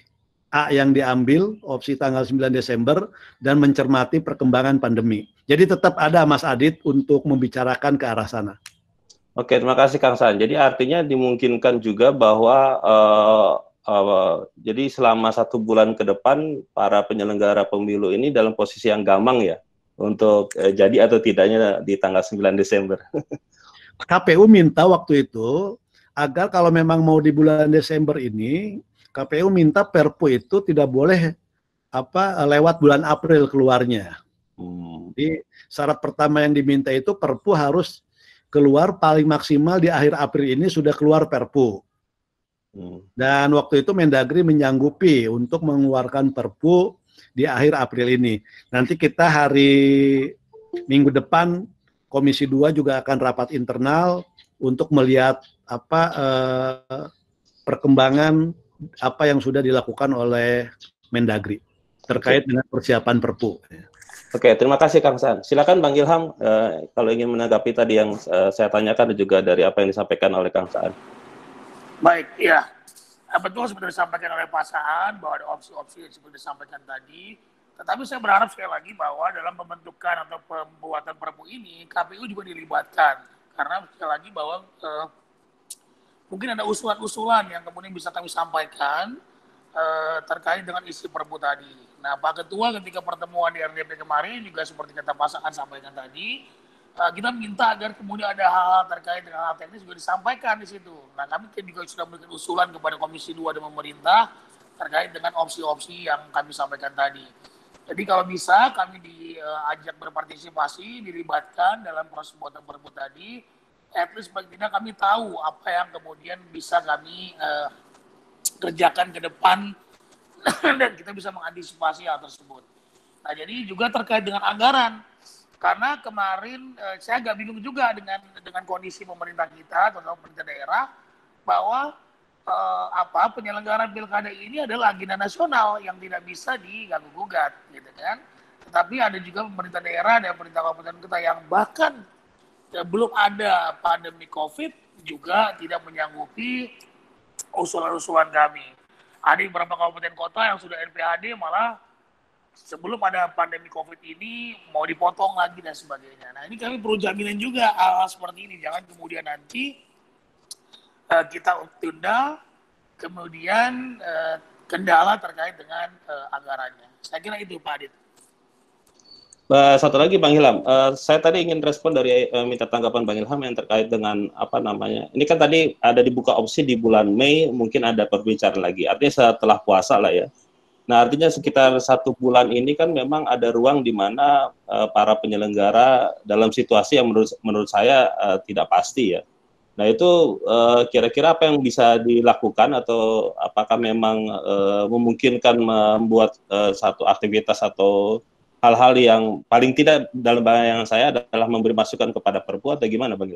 A yang diambil, opsi tanggal 9 Desember, dan mencermati perkembangan pandemi. Jadi tetap ada Mas Adit untuk membicarakan ke arah sana. Oke, terima kasih Kang San. Jadi artinya dimungkinkan juga bahwa uh, uh, jadi selama satu bulan ke depan para penyelenggara pemilu ini dalam posisi yang gampang ya untuk uh, jadi atau tidaknya di tanggal 9 Desember. KPU minta waktu itu agar kalau memang mau di bulan Desember ini KPU minta Perpu itu tidak boleh apa lewat bulan April keluarnya. Hmm. Jadi syarat pertama yang diminta itu Perpu harus keluar paling maksimal di akhir April ini sudah keluar Perpu. Hmm. Dan waktu itu Mendagri menyanggupi untuk mengeluarkan Perpu di akhir April ini. Nanti kita hari minggu depan Komisi 2 juga akan rapat internal untuk melihat apa eh, perkembangan apa yang sudah dilakukan oleh Mendagri terkait dengan persiapan Perpu. Oke, terima kasih Kang San. Silakan Bang Ilham uh, kalau ingin menanggapi tadi yang uh, saya tanyakan dan juga dari apa yang disampaikan oleh Kang Saan. Baik, ya. Betul seperti disampaikan oleh Pak Saan bahwa ada opsi-opsi yang seperti disampaikan tadi. Tetapi saya berharap sekali lagi bahwa dalam pembentukan atau pembuatan Perpu ini KPU juga dilibatkan karena sekali lagi bahwa uh, mungkin ada usulan-usulan yang kemudian bisa kami sampaikan uh, terkait dengan isi perpu tadi. Nah, Pak Ketua ketika pertemuan di RDP kemarin juga seperti kata pasangan sampaikan tadi, uh, kita minta agar kemudian ada hal-hal terkait dengan hal teknis juga disampaikan di situ. Nah, kami juga sudah memberikan usulan kepada Komisi 2 dan pemerintah terkait dengan opsi-opsi yang kami sampaikan tadi. Jadi kalau bisa kami diajak berpartisipasi, dilibatkan dalam proses pembuatan perpu tadi, at least paling tidak kami tahu apa yang kemudian bisa kami uh, kerjakan ke depan dan kita bisa mengantisipasi hal tersebut. Nah jadi juga terkait dengan anggaran karena kemarin uh, saya agak bingung juga dengan dengan kondisi pemerintah kita atau pemerintah daerah bahwa uh, apa penyelenggaraan pilkada ini adalah agenda nasional yang tidak bisa diganggu gugat gitu kan. Tetapi ada juga pemerintah daerah dan pemerintah kabupaten kita yang bahkan ya, belum ada pandemi COVID juga tidak menyanggupi usulan-usulan kami. Ada beberapa kabupaten kota yang sudah NPHD malah sebelum ada pandemi COVID ini mau dipotong lagi dan sebagainya. Nah ini kami perlu jaminan juga hal, -hal seperti ini. Jangan kemudian nanti uh, kita tunda, kemudian uh, kendala terkait dengan uh, anggarannya. Saya kira itu Pak Adit. Uh, satu lagi Bang Ilham, uh, saya tadi ingin respon dari uh, minta tanggapan Bang Ilham yang terkait dengan apa namanya. Ini kan tadi ada dibuka opsi di bulan Mei, mungkin ada perbicaraan lagi. Artinya setelah puasa lah ya. Nah artinya sekitar satu bulan ini kan memang ada ruang di mana uh, para penyelenggara dalam situasi yang menurut menurut saya uh, tidak pasti ya. Nah itu kira-kira uh, apa yang bisa dilakukan atau apakah memang uh, memungkinkan membuat uh, satu aktivitas atau hal-hal yang paling tidak dalam bayangan saya adalah memberi masukan kepada perpu atau gimana Bang?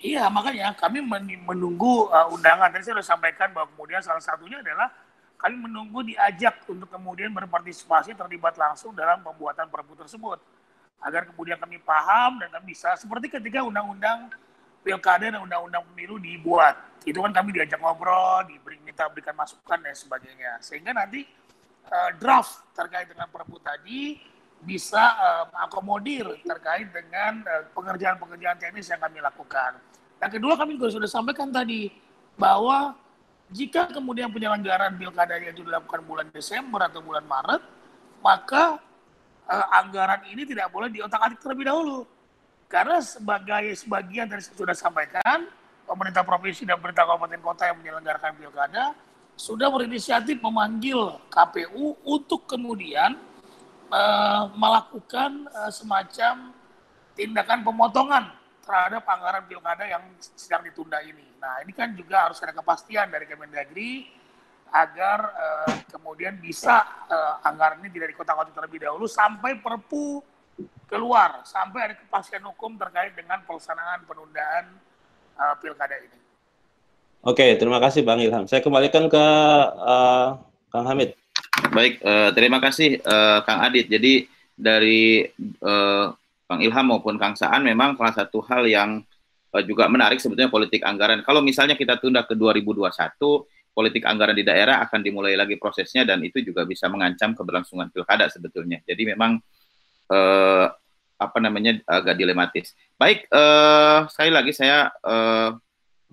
Iya, makanya kami menunggu uh, undangan. Tadi saya sudah sampaikan bahwa kemudian salah satunya adalah kami menunggu diajak untuk kemudian berpartisipasi terlibat langsung dalam pembuatan perpu tersebut. Agar kemudian kami paham dan kami bisa, seperti ketika undang-undang pilkada dan undang-undang pemilu dibuat. Itu kan kami diajak ngobrol, diberi, minta berikan masukan dan sebagainya. Sehingga nanti uh, draft terkait dengan perpu tadi bisa uh, mengakomodir terkait dengan uh, pengerjaan-pengerjaan teknis yang kami lakukan. Yang kedua kami juga sudah sampaikan tadi bahwa jika kemudian penyelenggaraan pilkada itu dilakukan bulan Desember atau bulan Maret, maka uh, anggaran ini tidak boleh diotak-atik terlebih dahulu. Karena sebagai sebagian dari sudah sampaikan, pemerintah provinsi dan pemerintah kabupaten kota yang menyelenggarakan pilkada sudah berinisiatif memanggil KPU untuk kemudian uh, melakukan uh, semacam tindakan pemotongan terhadap anggaran pilkada yang sedang ditunda ini. Nah, ini kan juga harus ada kepastian dari Kemendagri agar uh, kemudian bisa uh, anggaran ini tidak dikotak-kotak terlebih dahulu sampai Perpu keluar, sampai ada kepastian hukum terkait dengan pelaksanaan penundaan uh, pilkada ini. Oke, terima kasih Bang Ilham. Saya kembalikan ke uh, Kang Hamid. Baik, uh, terima kasih uh, Kang Adit. Jadi dari uh, Kang Ilham maupun Kang Saan memang salah satu hal yang uh, juga menarik sebetulnya politik anggaran. Kalau misalnya kita tunda ke 2021, politik anggaran di daerah akan dimulai lagi prosesnya dan itu juga bisa mengancam keberlangsungan pilkada sebetulnya. Jadi memang uh, apa namanya agak dilematis. Baik, uh, sekali lagi saya uh,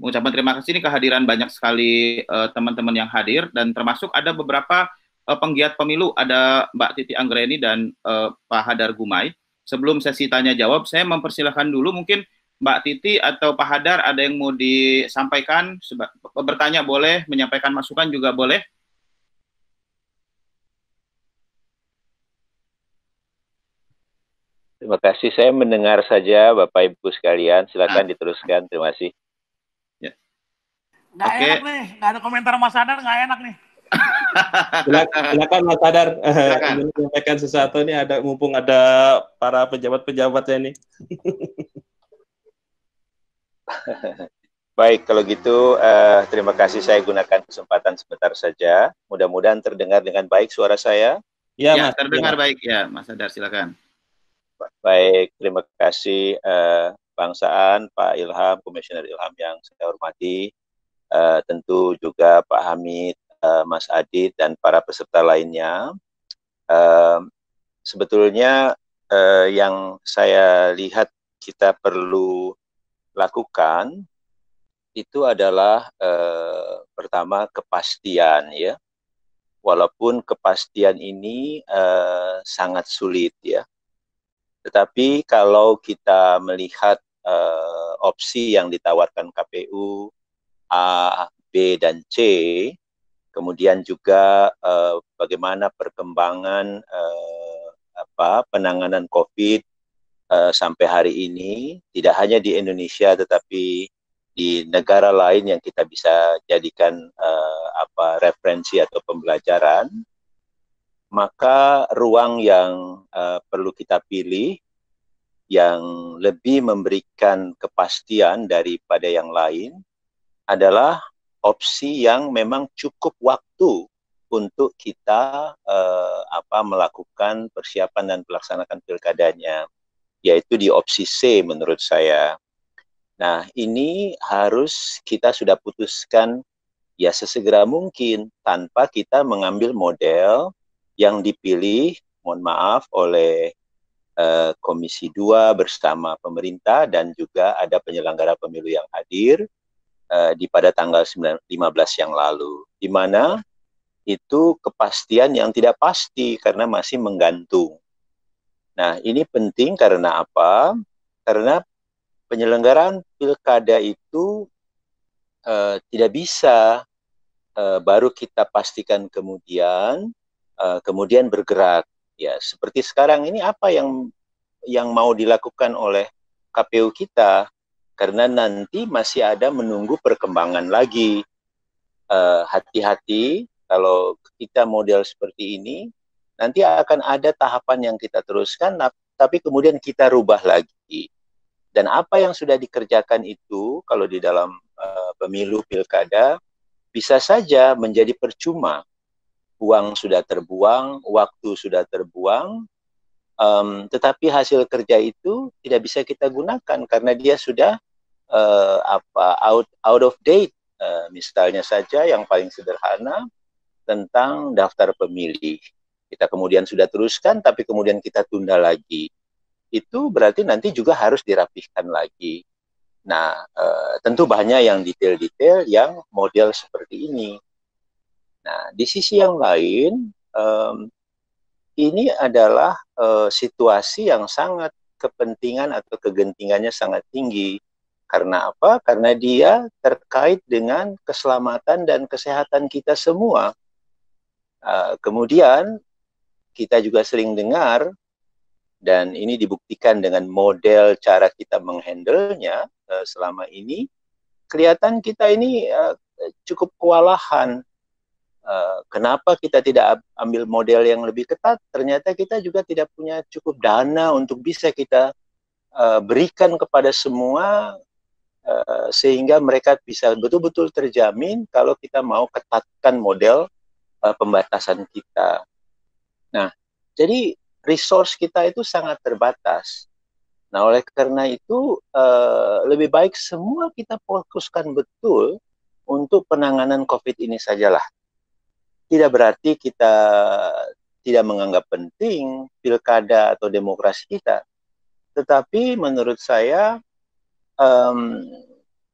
mengucapkan terima kasih ini kehadiran banyak sekali teman-teman uh, yang hadir dan termasuk ada beberapa uh, penggiat pemilu ada Mbak Titi Anggreni dan uh, Pak Hadar Gumai sebelum sesi tanya jawab, saya mempersilahkan dulu mungkin Mbak Titi atau Pak Hadar ada yang mau disampaikan, bertanya boleh, menyampaikan masukan juga boleh. Terima kasih. Saya mendengar saja Bapak Ibu sekalian. Silakan nah. diteruskan. Terima kasih. Ya. Nggak okay. enak nih. Nggak ada komentar Mas Hadar. Nggak enak nih silakan Mas Sadar menyampaikan sesuatu ini ada mumpung ada para pejabat-pejabatnya nih. Baik, kalau gitu uh, terima kasih saya gunakan kesempatan sebentar saja. Mudah-mudahan terdengar dengan baik suara saya. Ya, ya Mas. Terdengar ya. baik ya, Mas Sadar silakan. Baik, terima kasih uh, Bang Saan, Pak Ilham, Komisioner Ilham yang saya hormati. Uh, tentu juga Pak Hamid, uh, Mas Adit dan para peserta lainnya. Uh, sebetulnya uh, yang saya lihat kita perlu lakukan itu adalah uh, pertama kepastian ya. Walaupun kepastian ini uh, sangat sulit ya. Tetapi kalau kita melihat uh, opsi yang ditawarkan KPU A, B dan C kemudian juga uh, bagaimana perkembangan uh, apa penanganan COVID uh, sampai hari ini. Tidak hanya di Indonesia tetapi di negara lain yang kita bisa jadikan uh, apa referensi atau pembelajaran. Maka ruang yang uh, perlu kita pilih yang lebih memberikan kepastian daripada yang lain adalah opsi yang memang cukup waktu untuk kita uh, apa melakukan persiapan dan pelaksanakan pilkadanya yaitu di opsi C menurut saya. Nah, ini harus kita sudah putuskan ya sesegera mungkin tanpa kita mengambil model yang dipilih mohon maaf oleh uh, Komisi 2 bersama pemerintah dan juga ada penyelenggara pemilu yang hadir uh, di pada tanggal 9, 15 yang lalu, di mana itu kepastian yang tidak pasti karena masih menggantung. Nah, ini penting karena apa? Karena penyelenggaraan pilkada itu uh, tidak bisa uh, baru kita pastikan kemudian uh, kemudian bergerak. Ya, seperti sekarang ini apa yang yang mau dilakukan oleh KPU kita karena nanti masih ada menunggu perkembangan lagi. Eh, hati-hati uh, kalau kita model seperti ini, nanti akan ada tahapan yang kita teruskan, tapi kemudian kita rubah lagi. Dan apa yang sudah dikerjakan itu, kalau di dalam uh, pemilu pilkada, bisa saja menjadi percuma. Uang sudah terbuang, waktu sudah terbuang, um, tetapi hasil kerja itu tidak bisa kita gunakan karena dia sudah uh, apa out out of date uh, misalnya saja yang paling sederhana tentang daftar pemilih. Kita kemudian sudah teruskan tapi kemudian kita tunda lagi. Itu berarti nanti juga harus dirapihkan lagi. Nah uh, tentu banyak yang detail-detail yang model seperti ini. Nah di sisi yang lain um, ini adalah uh, situasi yang sangat kepentingan atau kegentingannya sangat tinggi. Karena apa? Karena dia terkait dengan keselamatan dan kesehatan kita semua. Uh, kemudian kita juga sering dengar dan ini dibuktikan dengan model cara kita menghandlenya uh, selama ini. Kelihatan kita ini uh, cukup kewalahan. Uh, kenapa kita tidak ambil model yang lebih ketat? Ternyata kita juga tidak punya cukup dana untuk bisa kita berikan kepada semua uh, sehingga mereka bisa betul-betul terjamin kalau kita mau ketatkan model uh, pembatasan kita. Nah, jadi resource kita itu sangat terbatas. Nah, oleh karena itu uh, lebih baik semua kita fokuskan betul untuk penanganan COVID ini sajalah. Tidak berarti kita tidak menganggap penting pilkada atau demokrasi kita. Tetapi menurut saya, um,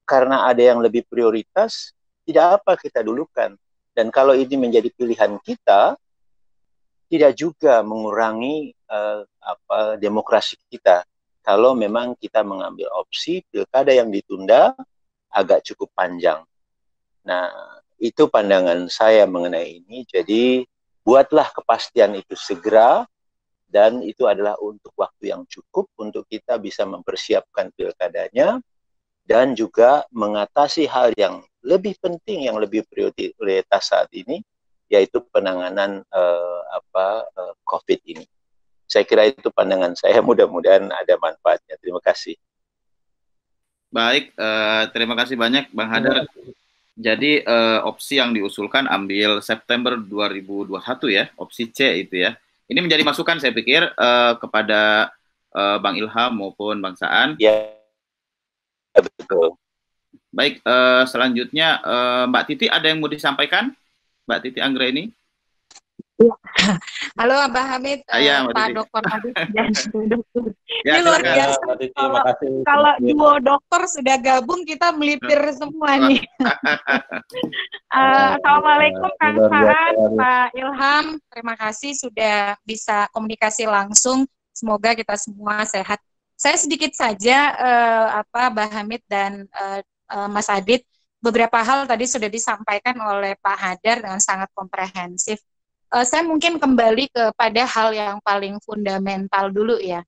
karena ada yang lebih prioritas, tidak apa kita dulukan. Dan kalau ini menjadi pilihan kita, tidak juga mengurangi uh, apa demokrasi kita. Kalau memang kita mengambil opsi pilkada yang ditunda agak cukup panjang. Nah, itu pandangan saya mengenai ini. Jadi, buatlah kepastian itu segera dan itu adalah untuk waktu yang cukup untuk kita bisa mempersiapkan pilkadanya dan juga mengatasi hal yang lebih penting yang lebih prioritas saat ini yaitu penanganan uh, apa uh, COVID ini. Saya kira itu pandangan saya. Mudah-mudahan ada manfaatnya. Terima kasih. Baik, uh, terima kasih banyak Bang Hadar. Jadi uh, opsi yang diusulkan ambil September 2021 ya, opsi C itu ya. Ini menjadi masukan saya pikir uh, kepada uh, Bang Ilham maupun Bang Saan. Ya, betul. Baik, uh, selanjutnya uh, Mbak Titi ada yang mau disampaikan? Mbak Titi Anggra ini? Ya. Halo Mbak Hamid, ya, Pak Dokter Hamid dan Dokter. Ya, Ini luar biasa. kalau, kalau duo dokter sudah gabung kita melipir semua nih. uh, Assalamualaikum Kang Saan, Pak Ilham. Terima kasih sudah bisa komunikasi langsung. Semoga kita semua sehat. Saya sedikit saja uh, apa Mbak Hamid dan uh, uh, Mas Adit beberapa hal tadi sudah disampaikan oleh Pak Hadar dengan sangat komprehensif uh, saya mungkin kembali kepada hal yang paling fundamental dulu ya,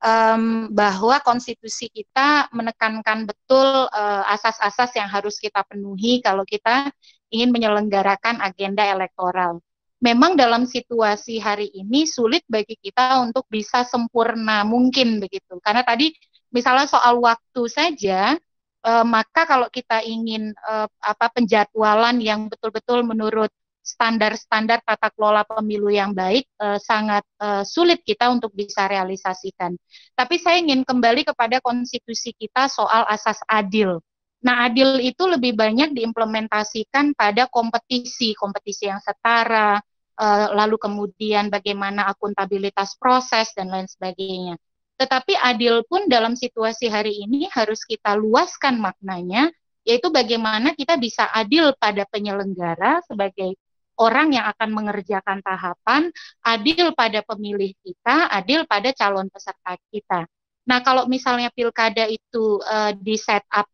um, bahwa konstitusi kita menekankan betul eh, asas-asas uh, yang harus kita penuhi kalau kita ingin menyelenggarakan agenda elektoral. Memang dalam situasi hari ini sulit bagi kita untuk bisa sempurna mungkin begitu, karena tadi misalnya soal waktu saja uh, maka kalau kita ingin apa penjadwalan yang betul-betul menurut standar-standar tata kelola pemilu yang baik uh, sangat uh, sulit kita untuk bisa realisasikan. Tapi saya ingin kembali kepada konstitusi kita soal asas adil. Nah, adil itu lebih banyak diimplementasikan pada kompetisi, kompetisi yang setara, uh, lalu kemudian bagaimana akuntabilitas proses dan lain sebagainya. Tetapi adil pun dalam situasi hari ini harus kita luaskan maknanya, yaitu bagaimana kita bisa adil pada penyelenggara sebagai orang yang akan mengerjakan tahapan, adil pada pemilih kita, adil pada calon peserta kita. Nah, kalau misalnya pilkada itu uh, di set up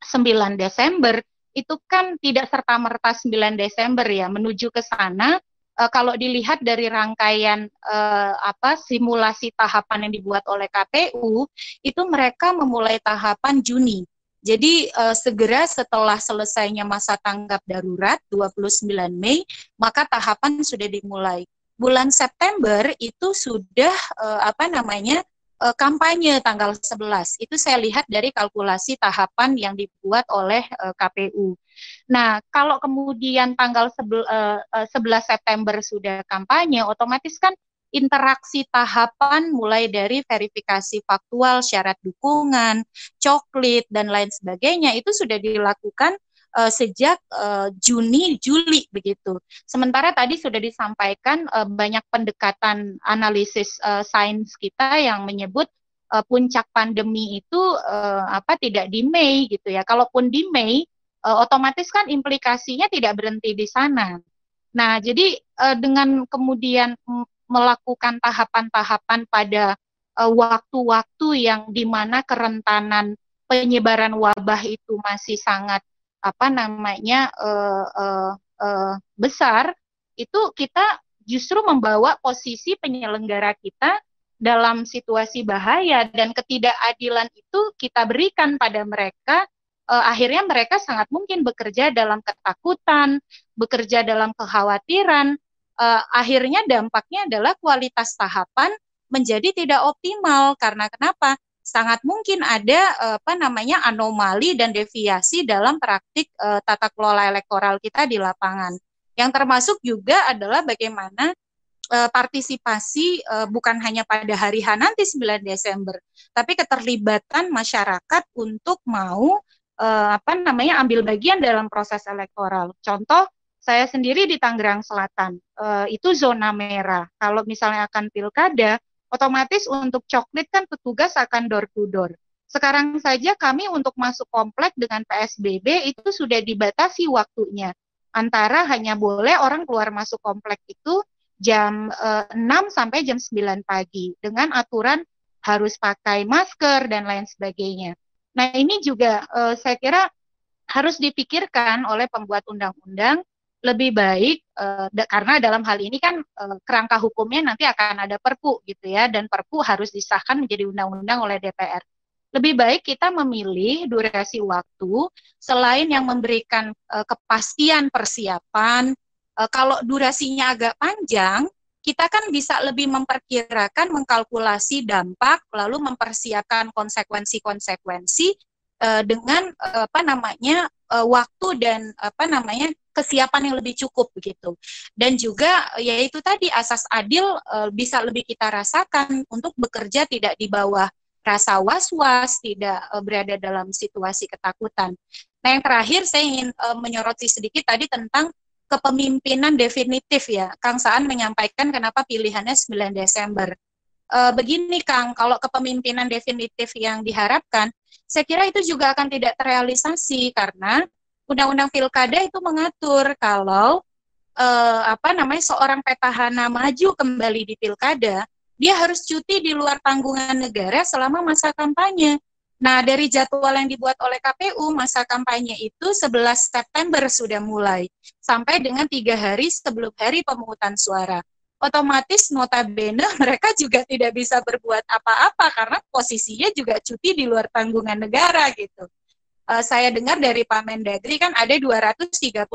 9 Desember, itu kan tidak serta-merta 9 Desember ya, menuju ke sana uh, kalau dilihat dari rangkaian uh, apa simulasi tahapan yang dibuat oleh KPU, itu mereka memulai tahapan Juni. Jadi uh, segera setelah selesainya masa tanggap darurat 29 Mei, maka tahapan sudah dimulai. Bulan September itu sudah uh, apa namanya? Uh, kampanye tanggal 11. Itu saya lihat dari kalkulasi tahapan yang dibuat oleh uh, KPU. Nah, kalau kemudian tanggal 11 September sudah kampanye, otomatis kan interaksi tahapan mulai dari verifikasi faktual, syarat dukungan, coklit dan lain sebagainya itu sudah dilakukan uh, sejak uh, Juni Juli begitu. Sementara tadi sudah disampaikan uh, banyak pendekatan analisis uh, sains kita yang menyebut uh, puncak pandemi itu uh, apa tidak di Mei gitu ya. Kalaupun di Mei uh, otomatis kan implikasinya tidak berhenti di sana. Nah, jadi dengan kemudian melakukan tahapan-tahapan pada waktu waktu-waktu yang di mana kerentanan penyebaran wabah itu masih sangat apa namanya uh, uh, uh, besar, itu kita justru membawa posisi penyelenggara kita dalam situasi bahaya dan ketidakadilan itu kita berikan pada mereka uh, akhirnya mereka sangat mungkin bekerja dalam ketakutan, bekerja dalam kekhawatiran. Uh, akhirnya dampaknya adalah kualitas tahapan menjadi tidak optimal karena kenapa? Sangat mungkin ada uh, apa namanya anomali dan deviasi dalam praktik uh, tata kelola elektoral kita di lapangan. Yang termasuk juga adalah bagaimana partisipasi uh, bukan hanya pada hari H nanti 9 Desember, tapi keterlibatan masyarakat untuk mau apa namanya ambil bagian dalam proses elektoral. Contoh saya sendiri di Tangerang Selatan uh, itu zona merah. Kalau misalnya akan pilkada, otomatis untuk coklit kan petugas akan door to door. Sekarang saja kami untuk masuk komplek dengan PSBB itu sudah dibatasi waktunya. Antara hanya boleh orang keluar masuk komplek itu jam uh, eh, 6 sampai jam 9 pagi dengan aturan harus pakai masker dan lain sebagainya. Nah, ini juga uh, saya kira harus dipikirkan oleh pembuat undang-undang lebih baik uh, karena dalam hal ini kan uh, kerangka hukumnya nanti akan ada perpu gitu ya dan perpu harus disahkan menjadi undang-undang oleh DPR. Lebih baik kita memilih durasi waktu selain yang memberikan uh, kepastian persiapan e, kalau durasinya agak panjang, kita kan bisa lebih memperkirakan, mengkalkulasi dampak, lalu mempersiapkan konsekuensi-konsekuensi e, dengan e, apa namanya e, waktu dan apa namanya kesiapan yang lebih cukup begitu. Dan juga yaitu tadi asas adil e, bisa lebih kita rasakan untuk bekerja tidak di bawah rasa was-was, tidak e, berada dalam situasi ketakutan. Nah, yang terakhir saya ingin e, menyoroti sedikit tadi tentang kepemimpinan definitif ya. Kang Saan menyampaikan kenapa pilihannya 9 Desember. E, begini Kang, kalau kepemimpinan definitif yang diharapkan, saya kira itu juga akan tidak terrealisasi karena Undang-Undang Pilkada itu mengatur kalau e, apa namanya seorang petahana maju kembali di Pilkada, dia harus cuti di luar tanggungan negara selama masa kampanye. Nah, dari jadwal yang dibuat oleh KPU, masa kampanye itu 11 September sudah mulai, sampai dengan tiga hari sebelum hari pemungutan suara. Otomatis notabene mereka juga tidak bisa berbuat apa-apa karena posisinya juga cuti di luar tanggungan negara gitu. Uh, saya dengar dari Pak Mendagri kan ada 234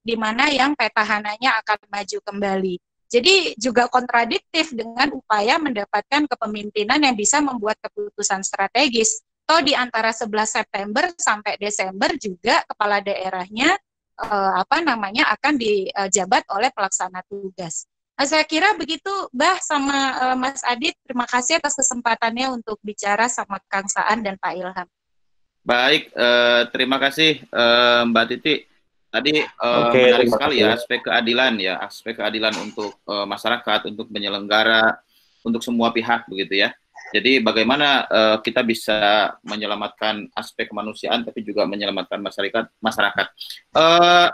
di mana yang petahananya akan maju kembali. Jadi juga kontradiktif dengan upaya mendapatkan kepemimpinan yang bisa membuat keputusan strategis. Toh di antara 11 September sampai Desember juga kepala daerahnya eh, apa namanya akan dijabat oleh pelaksana tugas. Nah, saya kira begitu, Bah sama eh, Mas Adit. Terima kasih atas kesempatannya untuk bicara sama Kang Saan dan Pak Ilham. Baik, eh, terima kasih eh, Mbak Titi. Tadi uh, okay, menarik sekali ya aspek keadilan ya, aspek keadilan untuk uh, masyarakat, untuk penyelenggara, untuk semua pihak begitu ya. Jadi bagaimana uh, kita bisa menyelamatkan aspek kemanusiaan, tapi juga menyelamatkan masyarakat. Masyarakat. Uh,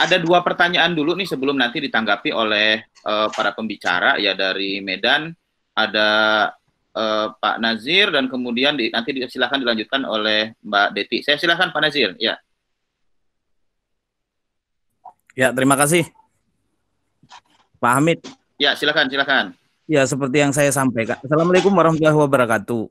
ada dua pertanyaan dulu nih sebelum nanti ditanggapi oleh uh, para pembicara ya dari Medan. Ada uh, Pak Nazir dan kemudian di, nanti silakan dilanjutkan oleh Mbak Deti. Saya silakan Pak Nazir. Ya. Ya, terima kasih. Pak Hamid. Ya, silakan, silakan. Ya, seperti yang saya sampaikan. Assalamualaikum warahmatullahi wabarakatuh.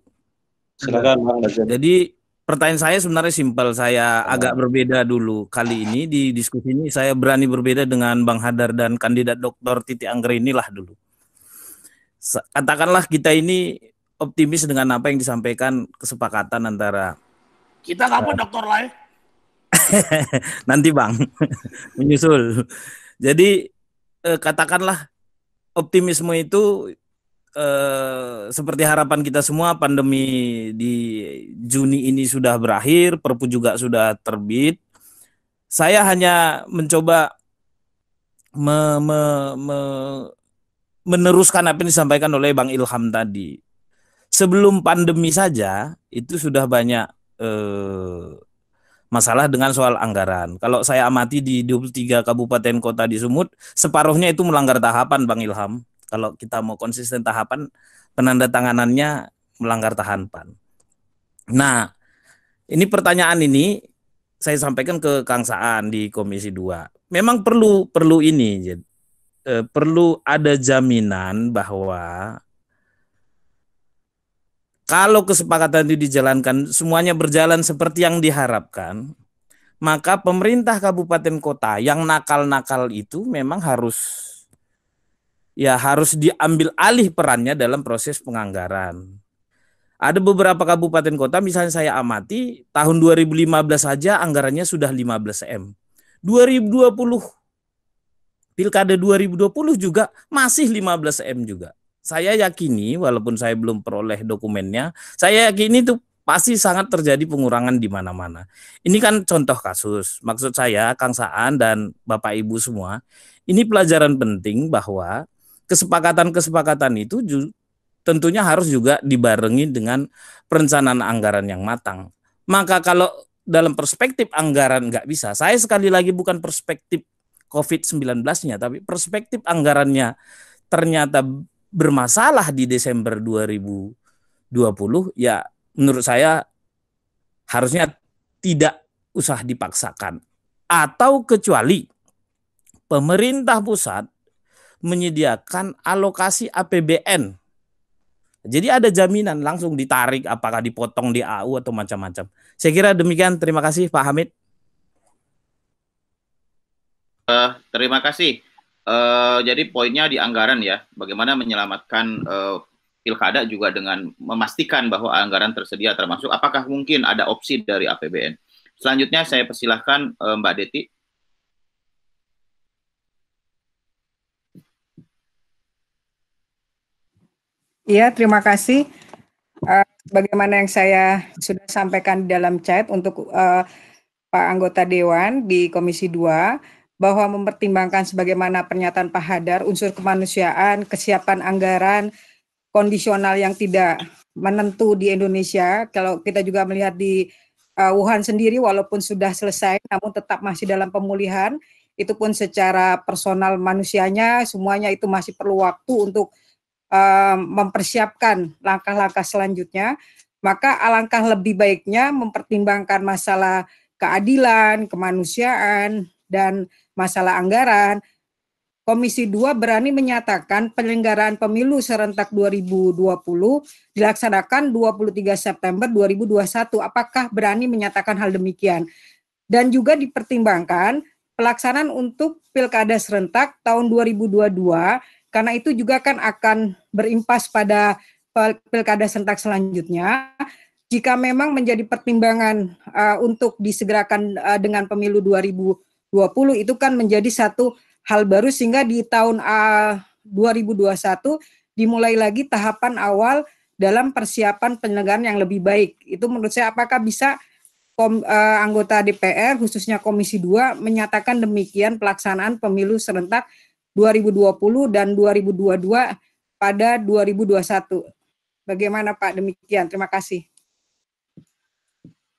Silakan, Bang. Jadi, pertanyaan saya sebenarnya simpel. Saya oh. agak berbeda dulu. Kali ini di diskusi ini saya berani berbeda dengan Bang Hadar dan kandidat Dokter Titi Angger inilah dulu. Katakanlah kita ini optimis dengan apa yang disampaikan kesepakatan antara kita nggak uh, dokter lah ya. Nanti Bang, menyusul. Jadi eh, katakanlah optimisme itu eh, seperti harapan kita semua pandemi di Juni ini sudah berakhir, Perpu juga sudah terbit. Saya hanya mencoba me, me, me, meneruskan apa yang disampaikan oleh Bang Ilham tadi. Sebelum pandemi saja itu sudah banyak eh, masalah dengan soal anggaran. Kalau saya amati di 23 kabupaten kota di Sumut, separuhnya itu melanggar tahapan Bang Ilham. Kalau kita mau konsisten tahapan, penandatanganannya melanggar tahapan. Nah, ini pertanyaan ini saya sampaikan ke Kang Saan di Komisi 2. Memang perlu perlu ini, eh, perlu ada jaminan bahwa kalau kesepakatan itu dijalankan semuanya berjalan seperti yang diharapkan, maka pemerintah kabupaten kota yang nakal-nakal itu memang harus ya harus diambil alih perannya dalam proses penganggaran. Ada beberapa kabupaten kota misalnya saya amati tahun 2015 saja anggarannya sudah 15 M. 2020 Pilkada 2020 juga masih 15 M juga saya yakini walaupun saya belum peroleh dokumennya, saya yakini itu pasti sangat terjadi pengurangan di mana-mana. Ini kan contoh kasus. Maksud saya Kang Saan dan Bapak Ibu semua, ini pelajaran penting bahwa kesepakatan-kesepakatan itu tentunya harus juga dibarengi dengan perencanaan anggaran yang matang. Maka kalau dalam perspektif anggaran nggak bisa, saya sekali lagi bukan perspektif COVID-19-nya, tapi perspektif anggarannya ternyata bermasalah di Desember 2020 ya menurut saya harusnya tidak usah dipaksakan atau kecuali pemerintah pusat menyediakan alokasi APBN. Jadi ada jaminan langsung ditarik apakah dipotong di AU atau macam-macam. Saya kira demikian. Terima kasih Pak Hamid. Uh, terima kasih. Uh, jadi poinnya di anggaran ya, bagaimana menyelamatkan uh, pilkada juga dengan memastikan bahwa anggaran tersedia termasuk apakah mungkin ada opsi dari APBN. Selanjutnya saya persilahkan uh, Mbak Deti. Iya, terima kasih. Uh, bagaimana yang saya sudah sampaikan dalam chat untuk uh, Pak anggota Dewan di Komisi 2, bahwa mempertimbangkan sebagaimana pernyataan Pak Hadar unsur kemanusiaan, kesiapan anggaran, kondisional yang tidak menentu di Indonesia. Kalau kita juga melihat di uh, Wuhan sendiri walaupun sudah selesai namun tetap masih dalam pemulihan, itu pun secara personal manusianya semuanya itu masih perlu waktu untuk uh, mempersiapkan langkah-langkah selanjutnya. Maka alangkah lebih baiknya mempertimbangkan masalah keadilan, kemanusiaan dan masalah anggaran, Komisi 2 berani menyatakan penyelenggaraan pemilu serentak 2020 dilaksanakan 23 September 2021. Apakah berani menyatakan hal demikian? Dan juga dipertimbangkan pelaksanaan untuk pilkada serentak tahun 2022 karena itu juga kan akan berimpas pada pilkada serentak selanjutnya. Jika memang menjadi pertimbangan uh, untuk disegerakan uh, dengan pemilu 2020 2020 itu kan menjadi satu hal baru sehingga di tahun uh, 2021 dimulai lagi tahapan awal dalam persiapan penyelenggaraan yang lebih baik. Itu menurut saya apakah bisa kom, uh, anggota DPR khususnya Komisi 2 menyatakan demikian pelaksanaan pemilu serentak 2020 dan 2022 pada 2021. Bagaimana Pak demikian? Terima kasih.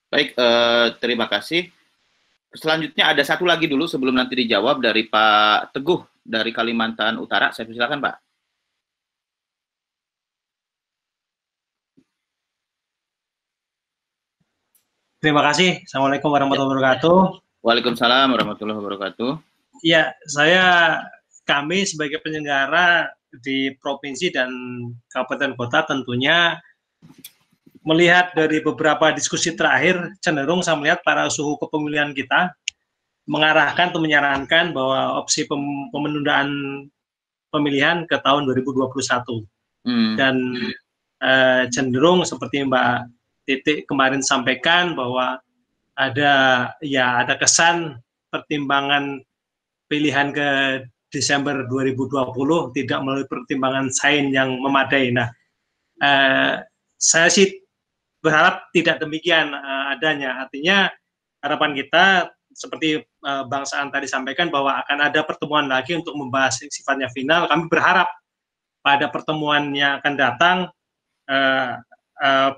Baik, uh, terima kasih selanjutnya ada satu lagi dulu sebelum nanti dijawab dari Pak Teguh dari Kalimantan Utara. Saya persilakan Pak. Terima kasih. Assalamualaikum warahmatullahi wabarakatuh. Waalaikumsalam warahmatullahi wabarakatuh. Ya, saya kami sebagai penyelenggara di provinsi dan kabupaten kota tentunya melihat dari beberapa diskusi terakhir, cenderung saya melihat para suhu kepemilian kita mengarahkan atau menyarankan bahwa opsi pem pemenundaan pemilihan ke tahun 2021 hmm. dan eh, cenderung seperti Mbak Titik kemarin sampaikan bahwa ada ya ada kesan pertimbangan pilihan ke Desember 2020 tidak melalui pertimbangan sain yang memadai. Nah, eh, saya sih berharap tidak demikian uh, adanya. Artinya harapan kita seperti uh, Bang Saan tadi sampaikan bahwa akan ada pertemuan lagi untuk membahas sifatnya final. Kami berharap pada pertemuan yang akan datang uh, uh,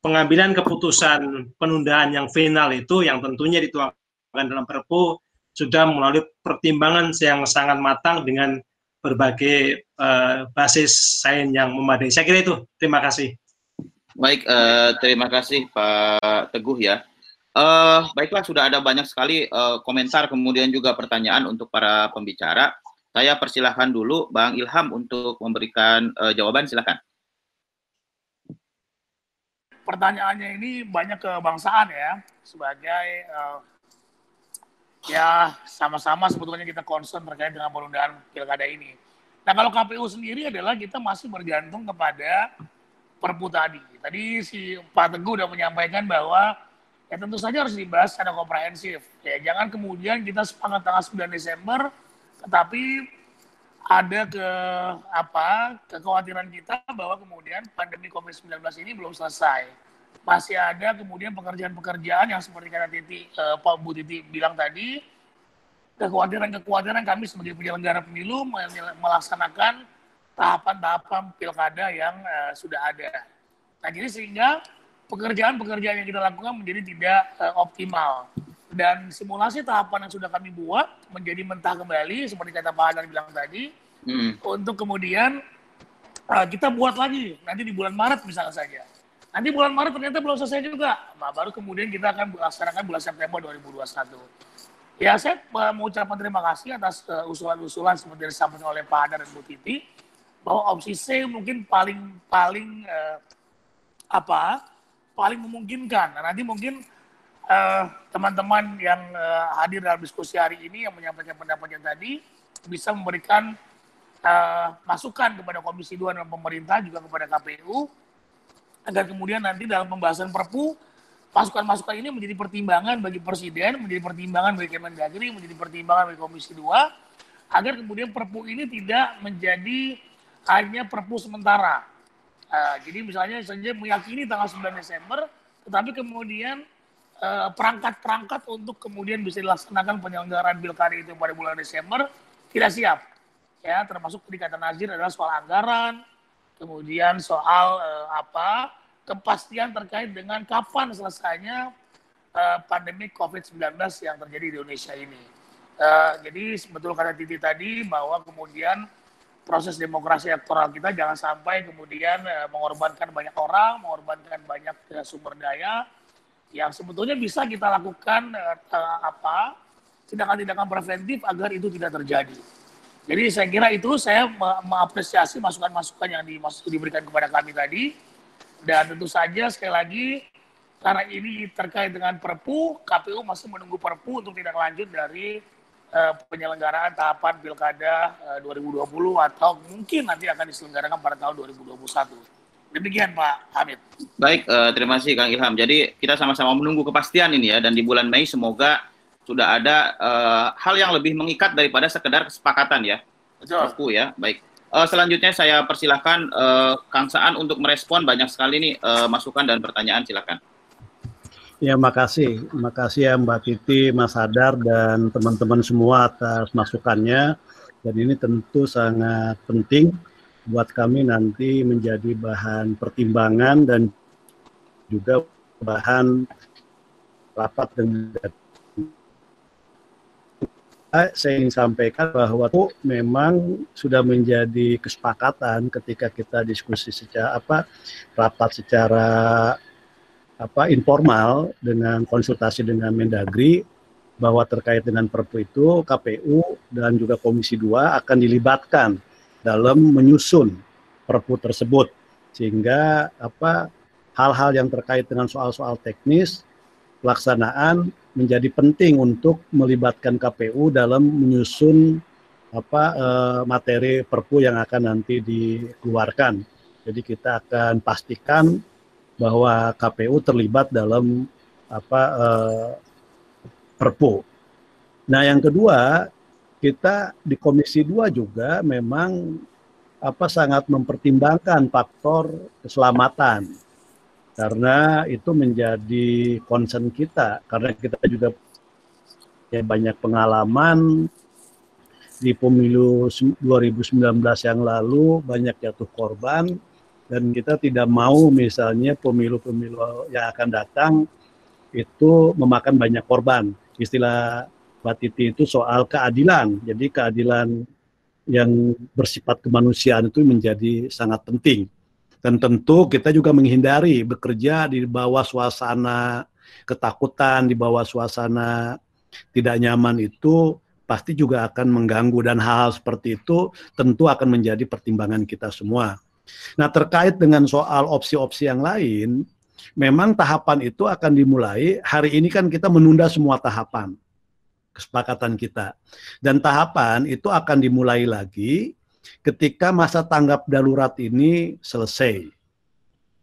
pengambilan keputusan penundaan yang final itu yang tentunya dituangkan dalam Perpu sudah melalui pertimbangan yang sangat matang dengan berbagai uh, basis sains yang memadai. Saya kira itu. Terima kasih. Baik, uh, terima kasih Pak Teguh ya. Uh, baiklah, sudah ada banyak sekali uh, komentar kemudian juga pertanyaan untuk para pembicara. Saya persilahkan dulu Bang Ilham untuk memberikan uh, jawaban, silakan. Pertanyaannya ini banyak kebangsaan ya, sebagai uh, ya sama-sama sebetulnya kita concern terkait dengan penundaan pilkada ini. Nah kalau KPU sendiri adalah kita masih bergantung kepada perpu tadi. Tadi si Pak Teguh sudah menyampaikan bahwa ya tentu saja harus dibahas secara komprehensif. Ya jangan kemudian kita sepakat tanggal 9 Desember tetapi ada ke apa kekhawatiran kita bahwa kemudian pandemi COVID-19 ini belum selesai. Masih ada kemudian pekerjaan-pekerjaan yang seperti kata Titi uh, Pak Bu Titi bilang tadi, kekhawatiran-kekhawatiran kami sebagai penyelenggara pemilu melaksanakan tahapan-tahapan pilkada yang uh, sudah ada. Nah, jadi sehingga pekerjaan-pekerjaan yang kita lakukan menjadi tidak uh, optimal. Dan simulasi tahapan yang sudah kami buat menjadi mentah kembali seperti kata Pak Hadar bilang tadi hmm. untuk kemudian uh, kita buat lagi. Nanti di bulan Maret misalnya saja. Nanti bulan Maret ternyata belum selesai juga. Nah, baru kemudian kita akan melaksanakan bulan September 2021 ya saya uh, mengucapkan terima kasih atas uh, usulan-usulan seperti yang disampaikan oleh Pak Hadar dan Bu Titi bahwa opsi C mungkin paling paling uh, apa paling memungkinkan. Nah, nanti mungkin Eh, teman-teman uh, yang uh, hadir dalam diskusi hari ini yang menyampaikan pendapatnya tadi bisa memberikan uh, masukan kepada Komisi 2 dan pemerintah juga kepada KPU agar kemudian nanti dalam pembahasan Perpu masukan-masukan ini menjadi pertimbangan bagi Presiden, menjadi pertimbangan bagi Kemendagri, menjadi pertimbangan bagi Komisi 2 agar kemudian Perpu ini tidak menjadi hanya Perpu sementara. Uh, jadi misalnya saja meyakini tanggal 9 Desember, tetapi kemudian Eh, perangkat-perangkat untuk kemudian bisa dilaksanakan penyelenggaraan pilkada itu pada bulan Desember tidak siap. Ya, termasuk tadi kata Nazir adalah soal anggaran, kemudian soal uh, apa kepastian terkait dengan kapan selesainya uh, pandemi COVID-19 yang terjadi di Indonesia ini. Uh, jadi betul kata Titi tadi bahwa kemudian proses demokrasi elektoral kita jangan sampai kemudian uh, mengorbankan banyak orang, mengorbankan banyak uh, sumber daya, yang sebetulnya bisa kita lakukan uh, apa tindakan-tindakan preventif agar itu tidak terjadi. Jadi saya kira itu saya mengapresiasi masukan-masukan yang diberikan kepada kami tadi dan tentu saja sekali lagi karena ini terkait dengan Perpu, KPU masih menunggu Perpu untuk tidak lanjut dari uh, penyelenggaraan tahapan Pilkada uh, 2020 atau mungkin nanti akan diselenggarakan pada tahun 2021. Demikian Pak Hamid. Baik, uh, terima kasih Kang Ilham. Jadi kita sama-sama menunggu kepastian ini ya, dan di bulan Mei semoga sudah ada uh, hal yang lebih mengikat daripada sekedar kesepakatan ya. Betul. ya, baik. Uh, selanjutnya saya persilahkan uh, Kang Saan untuk merespon banyak sekali nih uh, masukan dan pertanyaan, silakan. Ya, makasih. Makasih ya Mbak Titi, Mas Hadar, dan teman-teman semua atas masukannya. Dan ini tentu sangat penting buat kami nanti menjadi bahan pertimbangan dan juga bahan rapat dengan saya ingin sampaikan bahwa itu memang sudah menjadi kesepakatan ketika kita diskusi secara apa rapat secara apa informal dengan konsultasi dengan Mendagri bahwa terkait dengan Perpu itu KPU dan juga Komisi 2 akan dilibatkan dalam menyusun perpu tersebut sehingga apa hal-hal yang terkait dengan soal-soal teknis pelaksanaan menjadi penting untuk melibatkan KPU dalam menyusun apa eh, materi perpu yang akan nanti dikeluarkan. Jadi kita akan pastikan bahwa KPU terlibat dalam apa eh, perpu. Nah, yang kedua, kita di Komisi 2 juga memang apa sangat mempertimbangkan faktor keselamatan. Karena itu menjadi concern kita. Karena kita juga ya banyak pengalaman di pemilu 2019 yang lalu banyak jatuh korban dan kita tidak mau misalnya pemilu-pemilu yang akan datang itu memakan banyak korban. Istilah Mbak Titi itu soal keadilan. Jadi keadilan yang bersifat kemanusiaan itu menjadi sangat penting. Dan tentu kita juga menghindari bekerja di bawah suasana ketakutan, di bawah suasana tidak nyaman itu pasti juga akan mengganggu dan hal, hal seperti itu tentu akan menjadi pertimbangan kita semua. Nah, terkait dengan soal opsi-opsi yang lain, memang tahapan itu akan dimulai hari ini kan kita menunda semua tahapan kesepakatan kita. Dan tahapan itu akan dimulai lagi ketika masa tanggap darurat ini selesai.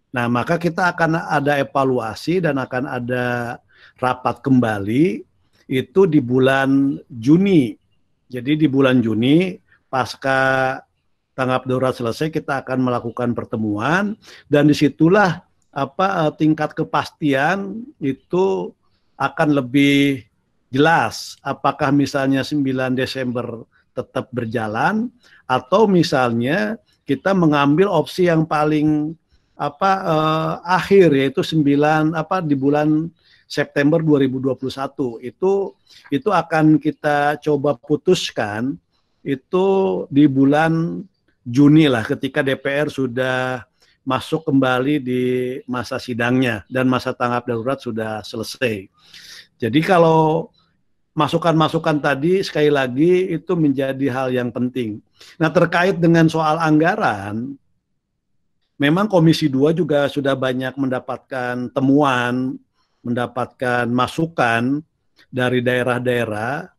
Nah, maka kita akan ada evaluasi dan akan ada rapat kembali itu di bulan Juni. Jadi di bulan Juni pasca tanggap darurat selesai kita akan melakukan pertemuan. Dan di situlah apa eh, tingkat kepastian itu akan lebih jelas. Apakah misalnya 9 Desember tetap berjalan atau misalnya kita mengambil opsi yang paling apa eh, akhir yaitu 9 apa di bulan September 2021 itu itu akan kita coba putuskan itu di bulan Juni lah ketika DPR sudah masuk kembali di masa sidangnya dan masa tanggap darurat sudah selesai. Jadi kalau masukan-masukan tadi sekali lagi itu menjadi hal yang penting. Nah, terkait dengan soal anggaran, memang Komisi 2 juga sudah banyak mendapatkan temuan, mendapatkan masukan dari daerah-daerah,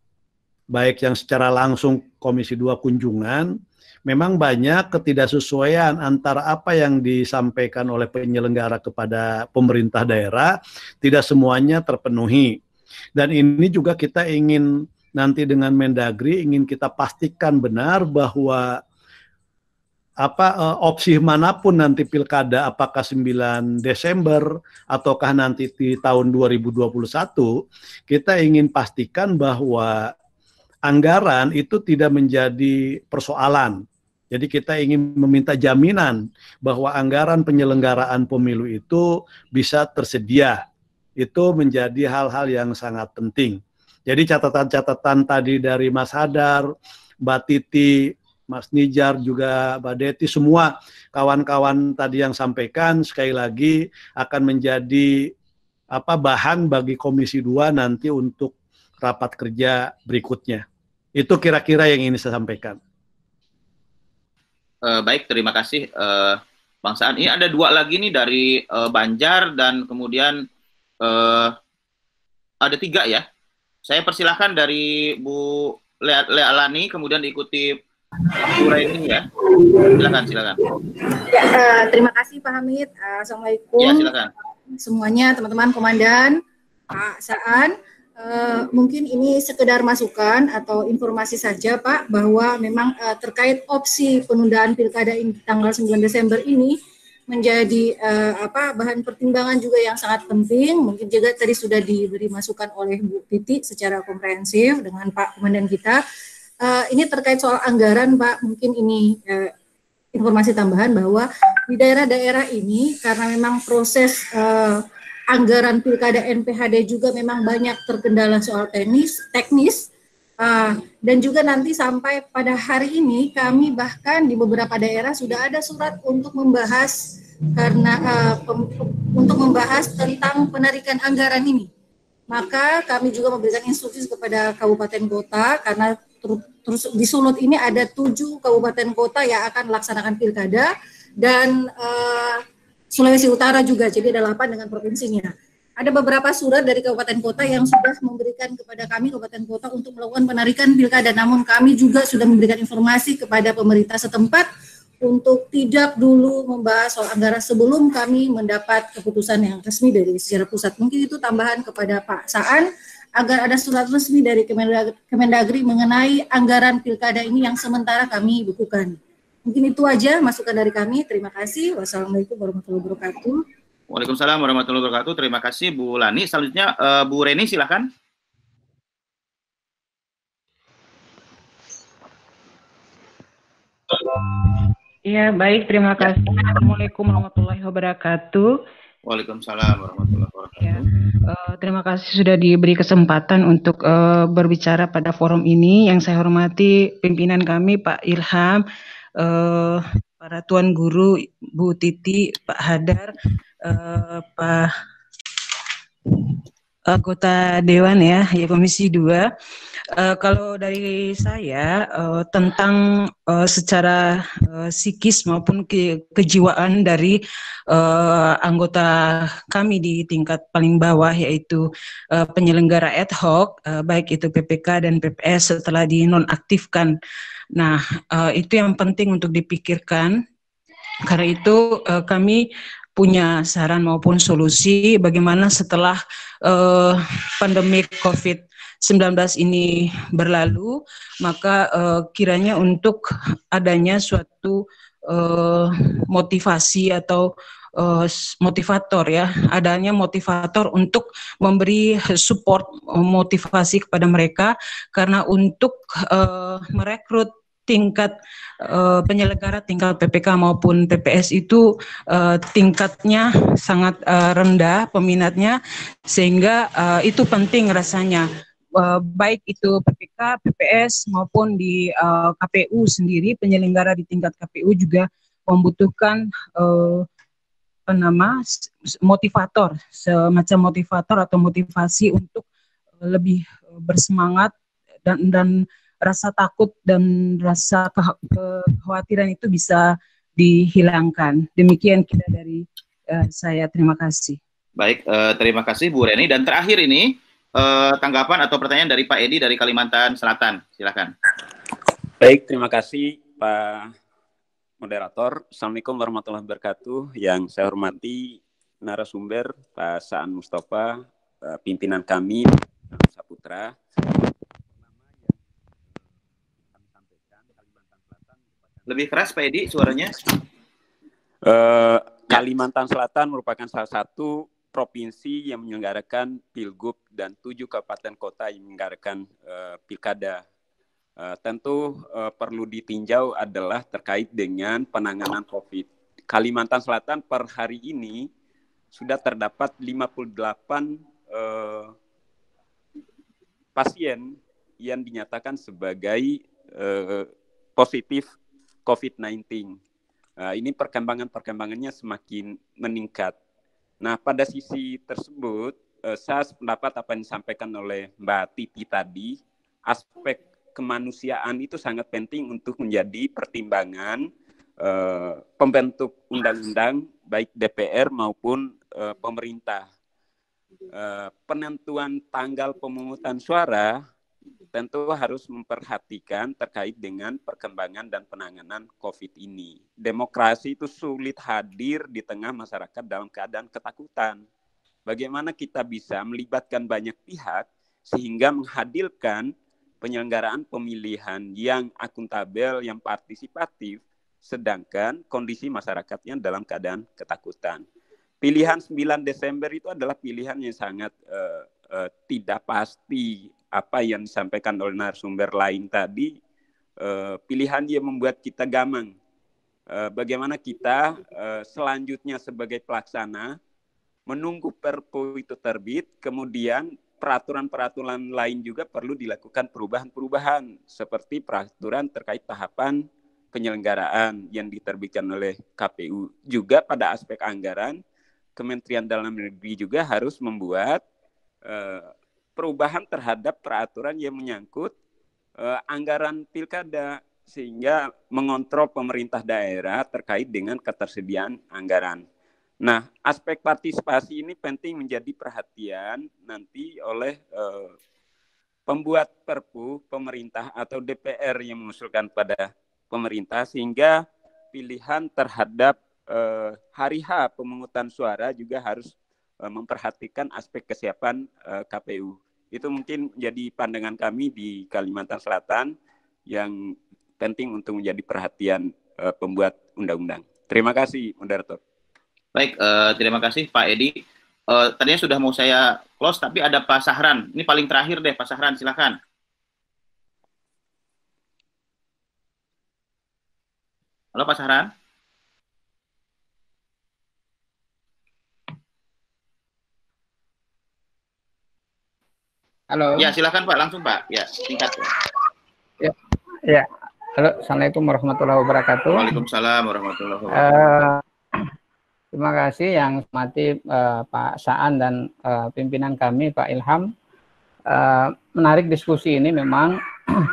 baik yang secara langsung Komisi 2 kunjungan, memang banyak ketidaksesuaian antara apa yang disampaikan oleh penyelenggara kepada pemerintah daerah, tidak semuanya terpenuhi. Dan ini juga kita ingin nanti dengan Mendagri ingin kita pastikan benar bahwa apa uh, opsi mana pun nanti pilkada apakah 9 Desember ataukah nanti di tahun 2021 kita ingin pastikan bahwa anggaran itu tidak menjadi persoalan. Jadi kita ingin meminta jaminan bahwa anggaran penyelenggaraan pemilu itu bisa tersedia itu menjadi hal-hal yang sangat penting. Jadi catatan-catatan tadi dari Mas Hadar, Mbak Titi, Mas Nijar juga Mbak Deti semua kawan-kawan tadi yang sampaikan sekali lagi akan menjadi apa bahan bagi Komisi 2 nanti untuk rapat kerja berikutnya. Itu kira-kira yang ini saya sampaikan. Uh, baik, terima kasih uh, Bang Saan. Ini ada dua lagi nih dari uh, Banjar dan kemudian uh, ada tiga ya. Saya persilahkan dari Bu Lea, Lea Lani, kemudian diikuti Bu Reni ya. Silakan, silakan. Ya, uh, terima kasih Pak Hamid. Uh, Assalamualaikum. Ya, silakan. Semuanya teman-teman komandan, Pak Saan. Uh, mungkin ini sekedar masukan atau informasi saja Pak bahwa memang uh, terkait opsi penundaan pilkada ini tanggal 9 Desember ini menjadi uh, apa bahan pertimbangan juga yang sangat penting. Mungkin juga tadi sudah diberi masukan oleh Bu Titi secara komprehensif dengan Pak Komandan kita. Uh, ini terkait soal anggaran, Pak. Mungkin ini uh, informasi tambahan bahwa di daerah-daerah ini karena memang proses uh, anggaran pilkada NPHD juga memang banyak terkendala soal teknis, teknis Uh, dan juga nanti sampai pada hari ini kami bahkan di beberapa daerah sudah ada surat untuk membahas karena uh, untuk membahas tentang penarikan anggaran ini. Maka kami juga memberikan instruksi kepada kabupaten kota karena terus di Sulut ini ada tujuh kabupaten kota yang akan melaksanakan pilkada dan uh, Sulawesi Utara juga jadi ada delapan dengan provinsinya ada beberapa surat dari kabupaten kota yang sudah memberikan kepada kami kabupaten kota untuk melakukan penarikan pilkada. Namun kami juga sudah memberikan informasi kepada pemerintah setempat untuk tidak dulu membahas soal anggaran sebelum kami mendapat keputusan yang resmi dari secara pusat. Mungkin itu tambahan kepada Pak Saan agar ada surat resmi dari Kemendagri mengenai anggaran pilkada ini yang sementara kami bukukan. Mungkin itu aja masukan dari kami. Terima kasih. Wassalamualaikum warahmatullahi wabarakatuh. Waalaikumsalam warahmatullahi wabarakatuh. Terima kasih Bu Lani. Selanjutnya uh, Bu Reni silakan. Iya, baik. Terima kasih. Assalamualaikum warahmatullahi wabarakatuh. Waalaikumsalam warahmatullahi wabarakatuh. Ya, uh, terima kasih sudah diberi kesempatan untuk uh, berbicara pada forum ini. Yang saya hormati pimpinan kami Pak Ilham, uh, para tuan guru Bu Titi, Pak Hadar, uh, Pak anggota dewan ya, ya Komisi 2. Uh, kalau dari saya uh, tentang uh, secara uh, psikis maupun ke kejiwaan dari uh, anggota kami di tingkat paling bawah yaitu uh, penyelenggara ad hoc uh, baik itu PPK dan PPS setelah dinonaktifkan. Nah, uh, itu yang penting untuk dipikirkan. Karena itu uh, kami punya saran maupun solusi bagaimana setelah uh, pandemi COVID 19 ini berlalu, maka uh, kiranya untuk adanya suatu uh, motivasi atau uh, motivator ya, adanya motivator untuk memberi support motivasi kepada mereka karena untuk uh, merekrut tingkat uh, penyelenggara tingkat PPK maupun PPS itu uh, tingkatnya sangat uh, rendah peminatnya sehingga uh, itu penting rasanya uh, baik itu PPK, PPS maupun di uh, KPU sendiri penyelenggara di tingkat KPU juga membutuhkan uh, nama motivator semacam motivator atau motivasi untuk lebih bersemangat dan dan rasa takut dan rasa kekhawatiran itu bisa dihilangkan. Demikian kita dari uh, saya. Terima kasih. Baik, uh, terima kasih Bu Reni. Dan terakhir ini uh, tanggapan atau pertanyaan dari Pak Edi dari Kalimantan Selatan. Silakan. Baik, terima kasih Pak moderator. Assalamualaikum warahmatullahi wabarakatuh. Yang saya hormati narasumber Pak Saan Mustafa, pimpinan kami Saputra. Lebih keras Pak Edi suaranya? Uh, Kalimantan Selatan merupakan salah satu provinsi yang menyelenggarakan pilgub dan tujuh kabupaten kota yang menyelenggarakan uh, pilkada. Uh, tentu uh, perlu ditinjau adalah terkait dengan penanganan COVID. Kalimantan Selatan per hari ini sudah terdapat 58 uh, pasien yang dinyatakan sebagai uh, positif COVID-19. Uh, ini perkembangan-perkembangannya semakin meningkat. Nah, pada sisi tersebut, uh, saya sependapat apa yang disampaikan oleh Mbak Titi tadi, aspek kemanusiaan itu sangat penting untuk menjadi pertimbangan uh, pembentuk undang-undang baik DPR maupun uh, pemerintah. Uh, penentuan tanggal pemungutan suara tentu harus memperhatikan terkait dengan perkembangan dan penanganan COVID ini. Demokrasi itu sulit hadir di tengah masyarakat dalam keadaan ketakutan. Bagaimana kita bisa melibatkan banyak pihak sehingga menghadirkan penyelenggaraan pemilihan yang akuntabel, yang partisipatif, sedangkan kondisi masyarakatnya dalam keadaan ketakutan. Pilihan 9 Desember itu adalah pilihan yang sangat uh, uh, tidak pasti apa yang disampaikan oleh narasumber lain tadi, uh, pilihan dia membuat kita gamang. Uh, bagaimana kita uh, selanjutnya sebagai pelaksana menunggu perpu itu terbit, kemudian peraturan-peraturan lain juga perlu dilakukan perubahan-perubahan seperti peraturan terkait tahapan penyelenggaraan yang diterbitkan oleh KPU. Juga pada aspek anggaran, Kementerian Dalam Negeri juga harus membuat perubahan terhadap peraturan yang menyangkut uh, anggaran pilkada sehingga mengontrol pemerintah daerah terkait dengan ketersediaan anggaran. Nah, aspek partisipasi ini penting menjadi perhatian nanti oleh uh, pembuat Perpu pemerintah atau DPR yang mengusulkan pada pemerintah sehingga pilihan terhadap uh, hari H pemungutan suara juga harus memperhatikan aspek kesiapan uh, KPU. Itu mungkin jadi pandangan kami di Kalimantan Selatan yang penting untuk menjadi perhatian uh, pembuat undang-undang. Terima kasih, moderator. Baik, terima kasih Pak Edi. Tadinya sudah mau saya close, tapi ada Pak Sahran. Ini paling terakhir deh, Pak Sahran, silakan. Halo Pak Sahran. Halo. Ya, silakan Pak, langsung Pak. Ya, singkat. Ya, ya. Halo, Assalamualaikum warahmatullahi wabarakatuh. Waalaikumsalam warahmatullahi wabarakatuh. Uh, terima kasih yang mati uh, Pak Saan dan uh, pimpinan kami Pak Ilham. Uh, menarik diskusi ini memang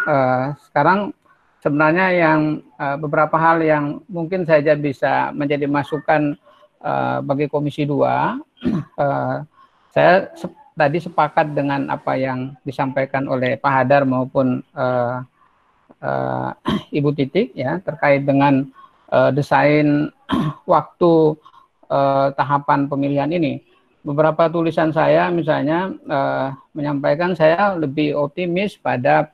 uh, sekarang sebenarnya yang uh, beberapa hal yang mungkin saja bisa menjadi masukan uh, bagi Komisi 2. Uh, saya tadi sepakat dengan apa yang disampaikan oleh Pak Hadar maupun uh, uh, Ibu Titik ya terkait dengan uh, desain waktu uh, tahapan pemilihan ini. Beberapa tulisan saya misalnya uh, menyampaikan saya lebih optimis pada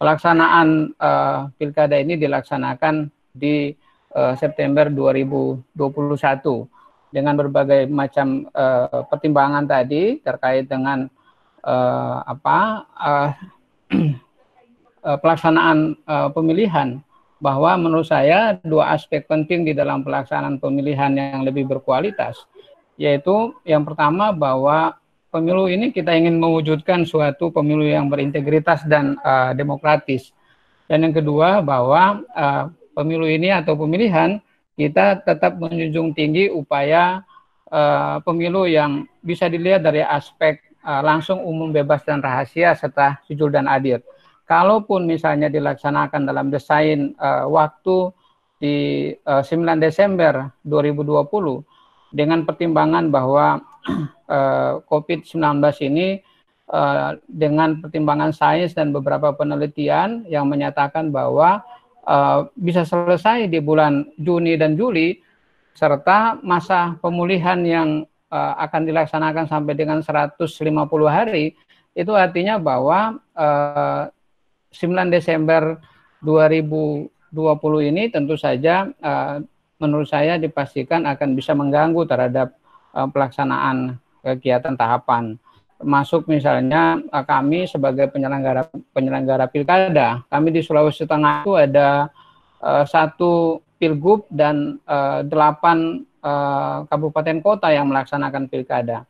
pelaksanaan uh, pilkada ini dilaksanakan di uh, September 2021 dengan berbagai macam uh, pertimbangan tadi terkait dengan uh, apa uh, pelaksanaan uh, pemilihan. Bahwa menurut saya dua aspek penting di dalam pelaksanaan pemilihan yang lebih berkualitas yaitu yang pertama bahwa pemilu ini kita ingin mewujudkan suatu pemilu yang berintegritas dan uh, demokratis. Dan yang kedua bahwa uh, pemilu ini atau pemilihan kita tetap menjunjung tinggi upaya uh, pemilu yang bisa dilihat dari aspek uh, langsung umum bebas dan rahasia serta jujur dan adil. Kalaupun misalnya dilaksanakan dalam desain uh, waktu di uh, 9 Desember 2020 dengan pertimbangan bahwa uh, COVID-19 ini uh, dengan pertimbangan sains dan beberapa penelitian yang menyatakan bahwa uh, bisa selesai di bulan Juni dan Juli serta masa pemulihan yang uh, akan dilaksanakan sampai dengan 150 hari itu artinya bahwa uh, 9 Desember 2020 ini tentu saja uh, menurut saya dipastikan akan bisa mengganggu terhadap uh, pelaksanaan kegiatan tahapan masuk misalnya eh, kami sebagai penyelenggara penyelenggara pilkada kami di Sulawesi Tengah itu ada uh, satu pilgub dan uh, delapan uh, kabupaten kota yang melaksanakan pilkada.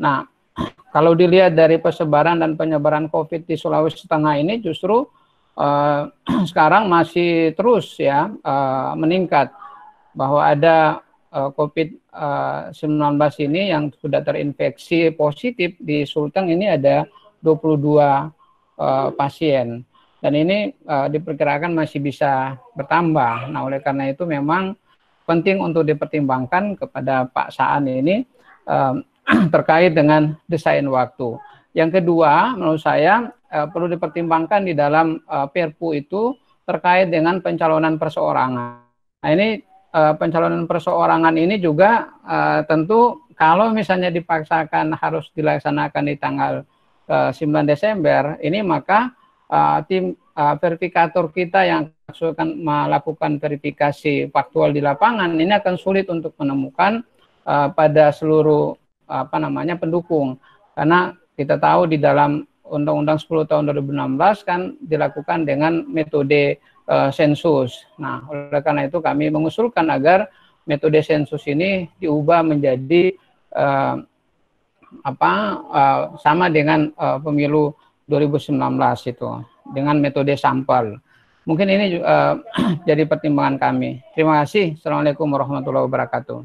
Nah kalau dilihat dari persebaran dan penyebaran COVID di Sulawesi Tengah ini justru uh, sekarang masih terus ya uh, meningkat bahwa ada uh, COVID-19 uh, ini yang sudah terinfeksi positif di Sulteng ini ada 22 uh, pasien dan ini uh, diperkirakan masih bisa bertambah. Nah, oleh karena itu memang penting untuk dipertimbangkan kepada Pak Saan ini uh, terkait dengan desain waktu. Yang kedua, menurut saya uh, perlu dipertimbangkan di dalam uh, Perpu itu terkait dengan pencalonan perseorangan. Nah, ini uh, pencalonan perseorangan ini juga uh, tentu kalau misalnya dipaksakan harus dilaksanakan di tanggal uh, 9 Desember ini maka uh, tim uh, verifikator kita yang akan melakukan verifikasi faktual di lapangan ini akan sulit untuk menemukan uh, pada seluruh apa namanya pendukung. Karena kita tahu di dalam Undang-Undang 10 tahun 2016 kan dilakukan dengan metode uh, sensus. Nah, oleh karena itu kami mengusulkan agar metode sensus ini diubah menjadi uh, apa uh, sama dengan uh, pemilu 2019 itu dengan metode sampel. Mungkin ini uh, jadi pertimbangan kami. Terima kasih. Assalamualaikum warahmatullahi wabarakatuh.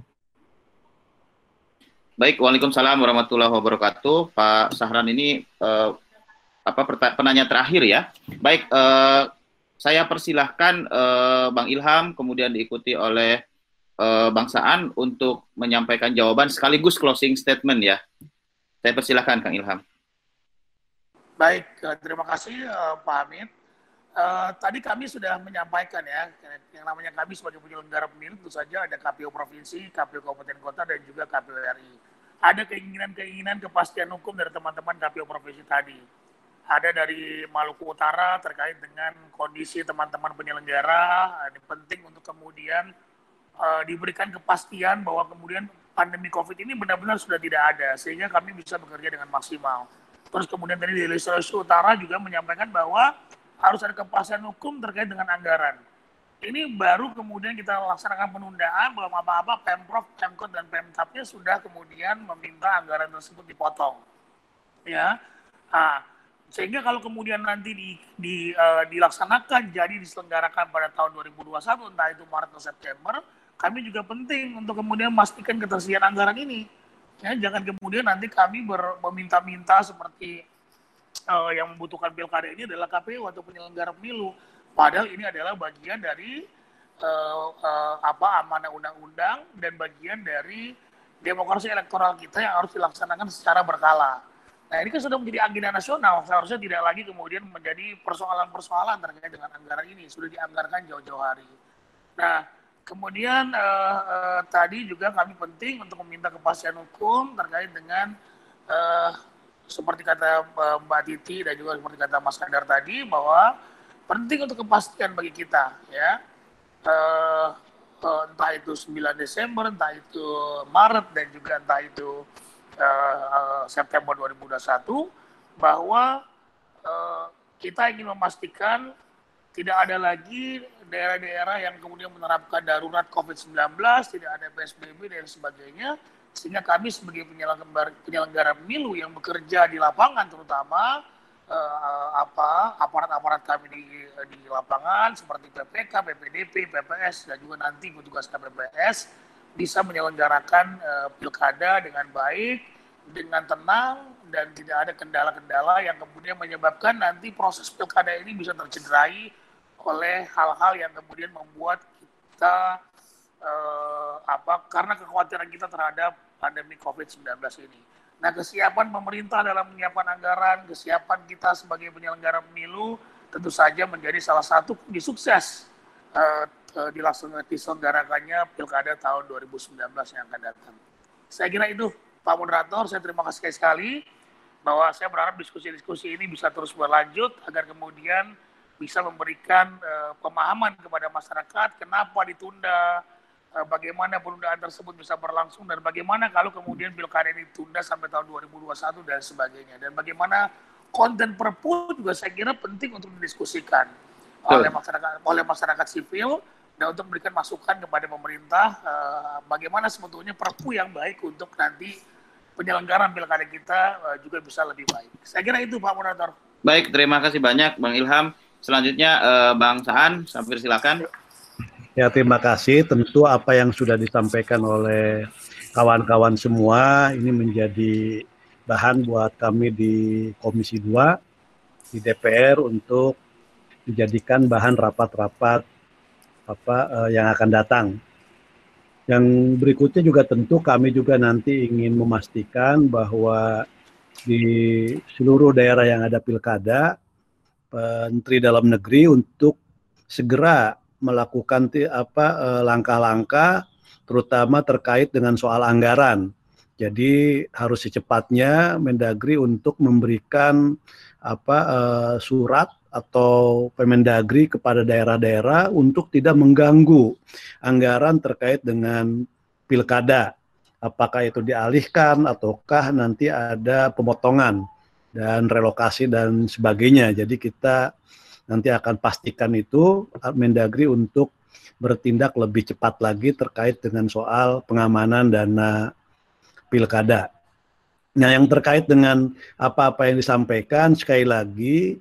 Baik, Waalaikumsalam warahmatullahi wabarakatuh. Pak Sahran ini uh, apa penanya terakhir ya. Baik, uh, saya persilahkan uh, Bang Ilham, kemudian diikuti oleh uh, Bang Saan untuk menyampaikan jawaban sekaligus closing statement ya. Saya persilahkan Kang Ilham. Baik, uh, terima kasih Pak Hamid. Uh, tadi kami sudah menyampaikan ya, yang namanya kami sebagai penyelenggara pemilu tentu saja ada KPU Provinsi, KPU Kabupaten Kota, dan juga KPU RI. Ada keinginan-keinginan kepastian hukum dari teman-teman KPU Provinsi tadi ada dari Maluku Utara terkait dengan kondisi teman-teman penyelenggara. Ini penting untuk kemudian uh, diberikan kepastian bahwa kemudian pandemi COVID ini benar-benar sudah tidak ada, sehingga kami bisa bekerja dengan maksimal. Terus kemudian tadi dari Sulawesi Utara juga menyampaikan bahwa harus ada kepastian hukum terkait dengan anggaran. ini baru kemudian kita laksanakan penundaan belum apa-apa pemprov, pemkot dan pemtapnya sudah kemudian meminta anggaran tersebut dipotong, ya. Nah, sehingga kalau kemudian nanti di, di, uh, dilaksanakan jadi diselenggarakan pada tahun 2021 entah itu Maret atau September, kami juga penting untuk kemudian memastikan ketersediaan anggaran ini. Ya, jangan kemudian nanti kami meminta-minta seperti uh, yang membutuhkan pilkada ini adalah KPU atau penyelenggara pemilu Padahal ini adalah bagian dari uh, uh, apa amanah undang-undang dan bagian dari demokrasi elektoral kita yang harus dilaksanakan secara berkala. Nah ini kan sudah menjadi agenda nasional, seharusnya tidak lagi kemudian menjadi persoalan-persoalan terkait dengan anggaran ini, sudah dianggarkan jauh-jauh hari. Nah kemudian uh, uh, tadi juga kami penting untuk meminta kepastian hukum terkait dengan uh, seperti kata uh, Mbak Titi dan juga seperti kata Mas Kadar tadi bahwa penting untuk kepastian bagi kita ya. Uh, uh, entah itu 9 Desember entah itu Maret dan juga entah itu uh, September 2021 bahwa uh, kita ingin memastikan tidak ada lagi daerah-daerah yang kemudian menerapkan darurat COVID-19, tidak ada PSBB dan sebagainya, sehingga kami sebagai penyelenggara, penyelenggara pemilu yang bekerja di lapangan terutama uh, apa aparat-aparat kami di di lapangan seperti PPK, PPDP, PPS dan juga nanti petugas KPPS bisa menyelenggarakan uh, pilkada dengan baik, dengan tenang dan tidak ada kendala-kendala yang kemudian menyebabkan nanti proses pilkada ini bisa tercederai oleh hal-hal yang kemudian membuat kita uh, apa karena kekhawatiran kita terhadap pandemi COVID-19 ini. Nah, kesiapan pemerintah dalam menyiapkan anggaran, kesiapan kita sebagai penyelenggara pemilu tentu saja menjadi salah satu kunci sukses uh, uh, diselenggarakannya Pilkada tahun 2019 yang akan datang. Saya kira itu Pak Moderator, saya terima kasih sekali bahwa saya berharap diskusi-diskusi ini bisa terus berlanjut agar kemudian bisa memberikan uh, pemahaman kepada masyarakat kenapa ditunda, Eh, bagaimana penundaan tersebut bisa berlangsung dan bagaimana kalau kemudian pilkada ini ditunda sampai tahun 2021 dan sebagainya. Dan bagaimana konten perpu juga saya kira penting untuk didiskusikan oleh masyarakat oleh masyarakat sipil dan untuk memberikan masukan kepada pemerintah uh, bagaimana sebetulnya perpu yang baik untuk nanti penyelenggaraan pilkada kita uh, juga bisa lebih baik. Saya kira itu Pak Moderator. Baik, terima kasih banyak Bang Ilham. Selanjutnya uh, Bang Saan, sampai silakan. Ya, terima kasih. Tentu apa yang sudah disampaikan oleh kawan-kawan semua ini menjadi bahan buat kami di Komisi 2 di DPR untuk dijadikan bahan rapat-rapat apa uh, yang akan datang. Yang berikutnya juga tentu kami juga nanti ingin memastikan bahwa di seluruh daerah yang ada pilkada, Menteri Dalam Negeri untuk segera melakukan apa eh, langkah-langkah terutama terkait dengan soal anggaran. Jadi harus secepatnya Mendagri untuk memberikan apa uh, surat atau Pemendagri kepada daerah-daerah untuk tidak mengganggu anggaran terkait dengan pilkada. Apakah itu dialihkan ataukah nanti ada pemotongan dan relokasi dan sebagainya. Jadi kita nanti akan pastikan itu Mendagri untuk bertindak lebih cepat lagi terkait dengan soal pengamanan dana pilkada. Nah, yang terkait dengan apa-apa yang disampaikan sekali lagi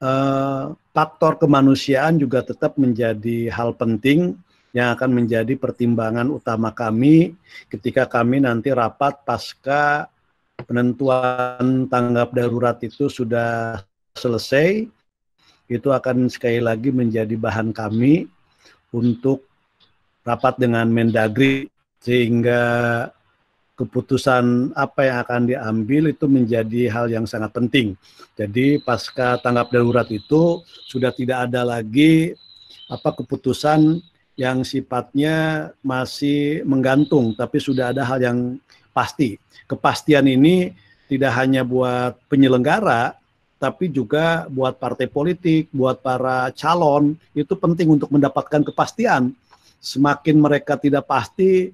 eh, faktor kemanusiaan juga tetap menjadi hal penting yang akan menjadi pertimbangan utama kami ketika kami nanti rapat pasca penentuan tanggap darurat itu sudah selesai. Itu akan sekali lagi menjadi bahan kami untuk rapat dengan Mendagri sehingga keputusan apa yang akan diambil itu menjadi hal yang sangat penting. Jadi pasca tanggap darurat itu sudah tidak ada lagi apa keputusan yang sifatnya masih menggantung, tapi sudah ada hal yang pasti. Kepastian ini tidak hanya buat penyelenggara, tapi juga buat partai politik, buat para calon itu penting untuk mendapatkan kepastian. Semakin mereka tidak pasti,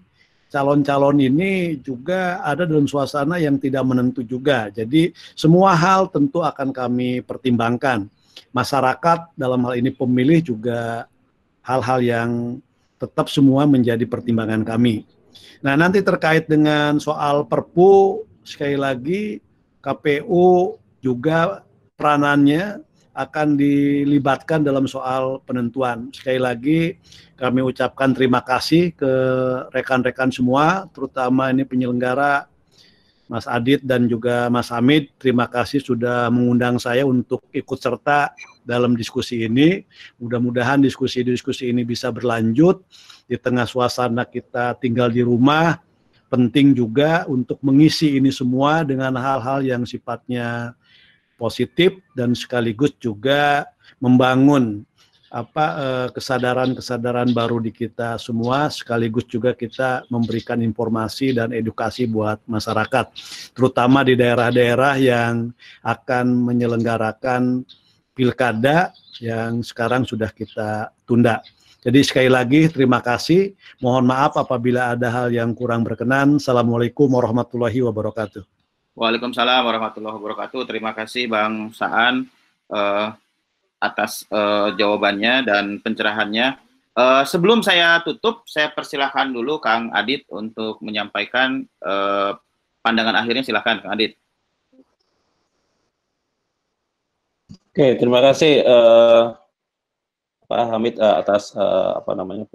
calon-calon ini juga ada dalam suasana yang tidak menentu juga. Jadi semua hal tentu akan kami pertimbangkan. Masyarakat dalam hal ini pemilih juga hal-hal yang tetap semua menjadi pertimbangan kami. Nah, nanti terkait dengan soal Perpu sekali lagi KPU juga peranannya akan dilibatkan dalam soal penentuan. Sekali lagi kami ucapkan terima kasih ke rekan-rekan semua, terutama ini penyelenggara Mas Adit dan juga Mas Hamid. Terima kasih sudah mengundang saya untuk ikut serta dalam diskusi ini. Mudah-mudahan diskusi-diskusi ini bisa berlanjut di tengah suasana kita tinggal di rumah. Penting juga untuk mengisi ini semua dengan hal-hal yang sifatnya positif dan sekaligus juga membangun apa eh, kesadaran-kesadaran baru di kita semua sekaligus juga kita memberikan informasi dan edukasi buat masyarakat terutama di daerah-daerah yang akan menyelenggarakan pilkada yang sekarang sudah kita tunda. Jadi sekali lagi terima kasih. Mohon maaf apabila ada hal yang kurang berkenan. Assalamualaikum warahmatullahi wabarakatuh. Waalaikumsalam warahmatullahi wabarakatuh. Terima kasih Bang Saan uh, atas uh, jawabannya dan pencerahannya. Uh, sebelum saya tutup, saya persilahkan dulu Kang Adit untuk menyampaikan uh, pandangan akhirnya. Silahkan Kang Adit. Oke, terima kasih uh, Pak Hamid uh, atas uh, apa namanya.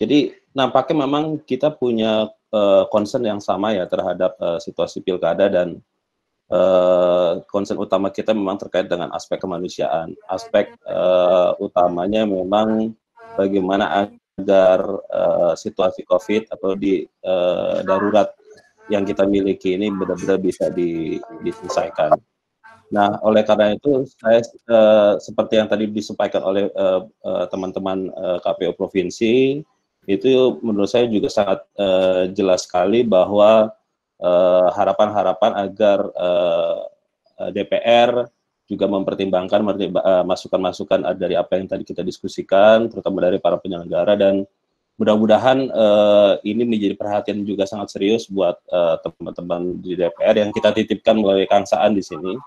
Jadi nampaknya memang kita punya uh, concern yang sama ya terhadap uh, situasi pilkada dan uh, concern utama kita memang terkait dengan aspek kemanusiaan. Aspek uh, utamanya memang bagaimana agar uh, situasi COVID atau di uh, darurat yang kita miliki ini benar-benar bisa di, diselesaikan. Nah, oleh karena itu, saya uh, seperti yang tadi disampaikan oleh teman-teman uh, uh, KPU provinsi, itu menurut saya juga sangat uh, jelas sekali bahwa eh, harapan-harapan uh, agar uh, eh, DPR juga mempertimbangkan masukan-masukan dari apa yang tadi kita diskusikan, terutama dari para penyelenggara dan mudah-mudahan uh, ini menjadi perhatian juga sangat serius buat teman-teman uh, di DPR yang kita titipkan melalui Kang di sini.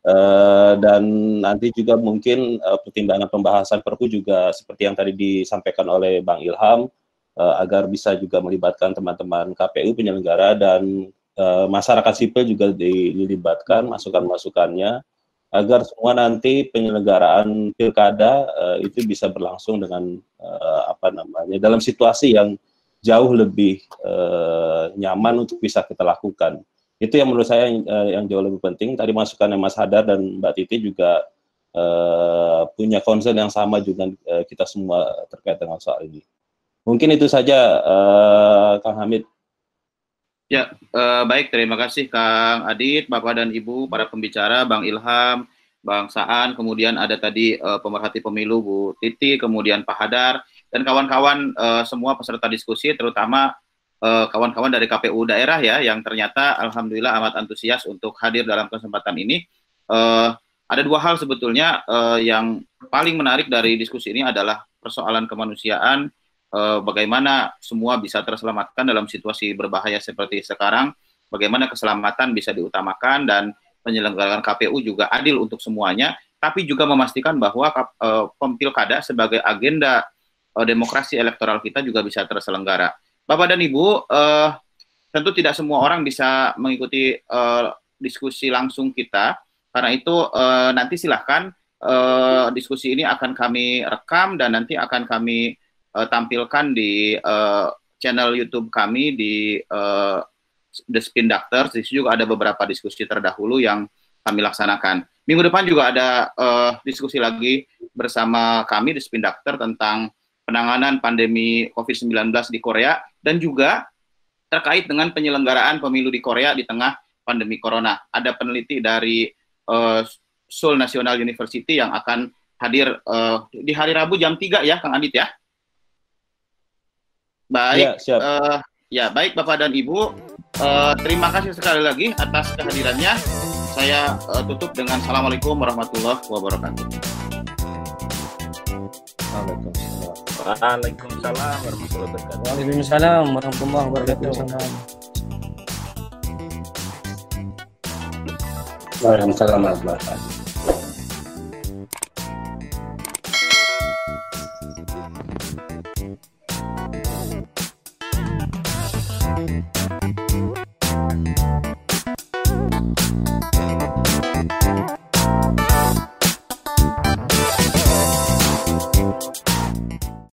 Uh, dan nanti juga mungkin uh, pertimbangan pembahasan Perpu juga seperti yang tadi disampaikan oleh Bang Ilham uh, agar bisa juga melibatkan teman-teman KPU penyelenggara dan uh, masyarakat sipil juga dilibatkan masukan-masukannya agar semua nanti penyelenggaraan pilkada uh, itu bisa berlangsung dengan uh, apa namanya dalam situasi yang jauh lebih uh, nyaman untuk bisa kita lakukan itu yang menurut saya yang, uh, yang jauh lebih penting. Tadi masukannya Mas Hadar dan Mbak Titi juga uh, punya concern yang sama juga uh, kita semua terkait dengan soal ini. Mungkin itu saja, uh, Kang Hamid. Ya, uh, baik. Terima kasih Kang Adit, Bapak dan Ibu, para pembicara, Bang Ilham, Bang Saan, kemudian ada tadi uh, pemerhati pemilu Bu Titi, kemudian Pak Hadar, dan kawan-kawan uh, semua peserta diskusi, terutama Eh, kawan-kawan uh, dari KPU daerah ya yang ternyata alhamdulillah amat antusias untuk hadir dalam kesempatan ini. Uh, ada dua hal sebetulnya uh, yang paling menarik dari diskusi ini adalah persoalan kemanusiaan, uh, bagaimana semua bisa terselamatkan dalam situasi berbahaya seperti sekarang, bagaimana keselamatan bisa diutamakan dan penyelenggaraan KPU juga adil untuk semuanya, tapi juga memastikan bahwa uh, pempilkada sebagai agenda uh, demokrasi elektoral kita juga bisa terselenggara. Bapak dan Ibu, uh, tentu tidak semua orang bisa mengikuti uh, diskusi langsung kita. Karena itu uh, nanti silahkan uh, diskusi ini akan kami rekam dan nanti akan kami uh, tampilkan di uh, channel YouTube kami di uh, The Spin Doctors. Di situ juga ada beberapa diskusi terdahulu yang kami laksanakan. Minggu depan juga ada uh, diskusi lagi bersama kami di Spin Doctor tentang penanganan pandemi COVID-19 di Korea dan juga terkait dengan penyelenggaraan pemilu di Korea di tengah pandemi corona. Ada peneliti dari uh, Seoul National University yang akan hadir uh, di hari Rabu jam 3 ya, Kang Adit ya. Baik, ya, siap. Uh, ya baik Bapak dan Ibu, uh, terima kasih sekali lagi atas kehadirannya. Saya uh, tutup dengan Assalamualaikum warahmatullahi wabarakatuh. Waalaikumsalam. Waalaikumsalam warahmatullahi wabarakatuh. Waalaikumsalam warahmatullahi wabarakatuh. Waalaikumsalam warahmatullahi wabarakatuh.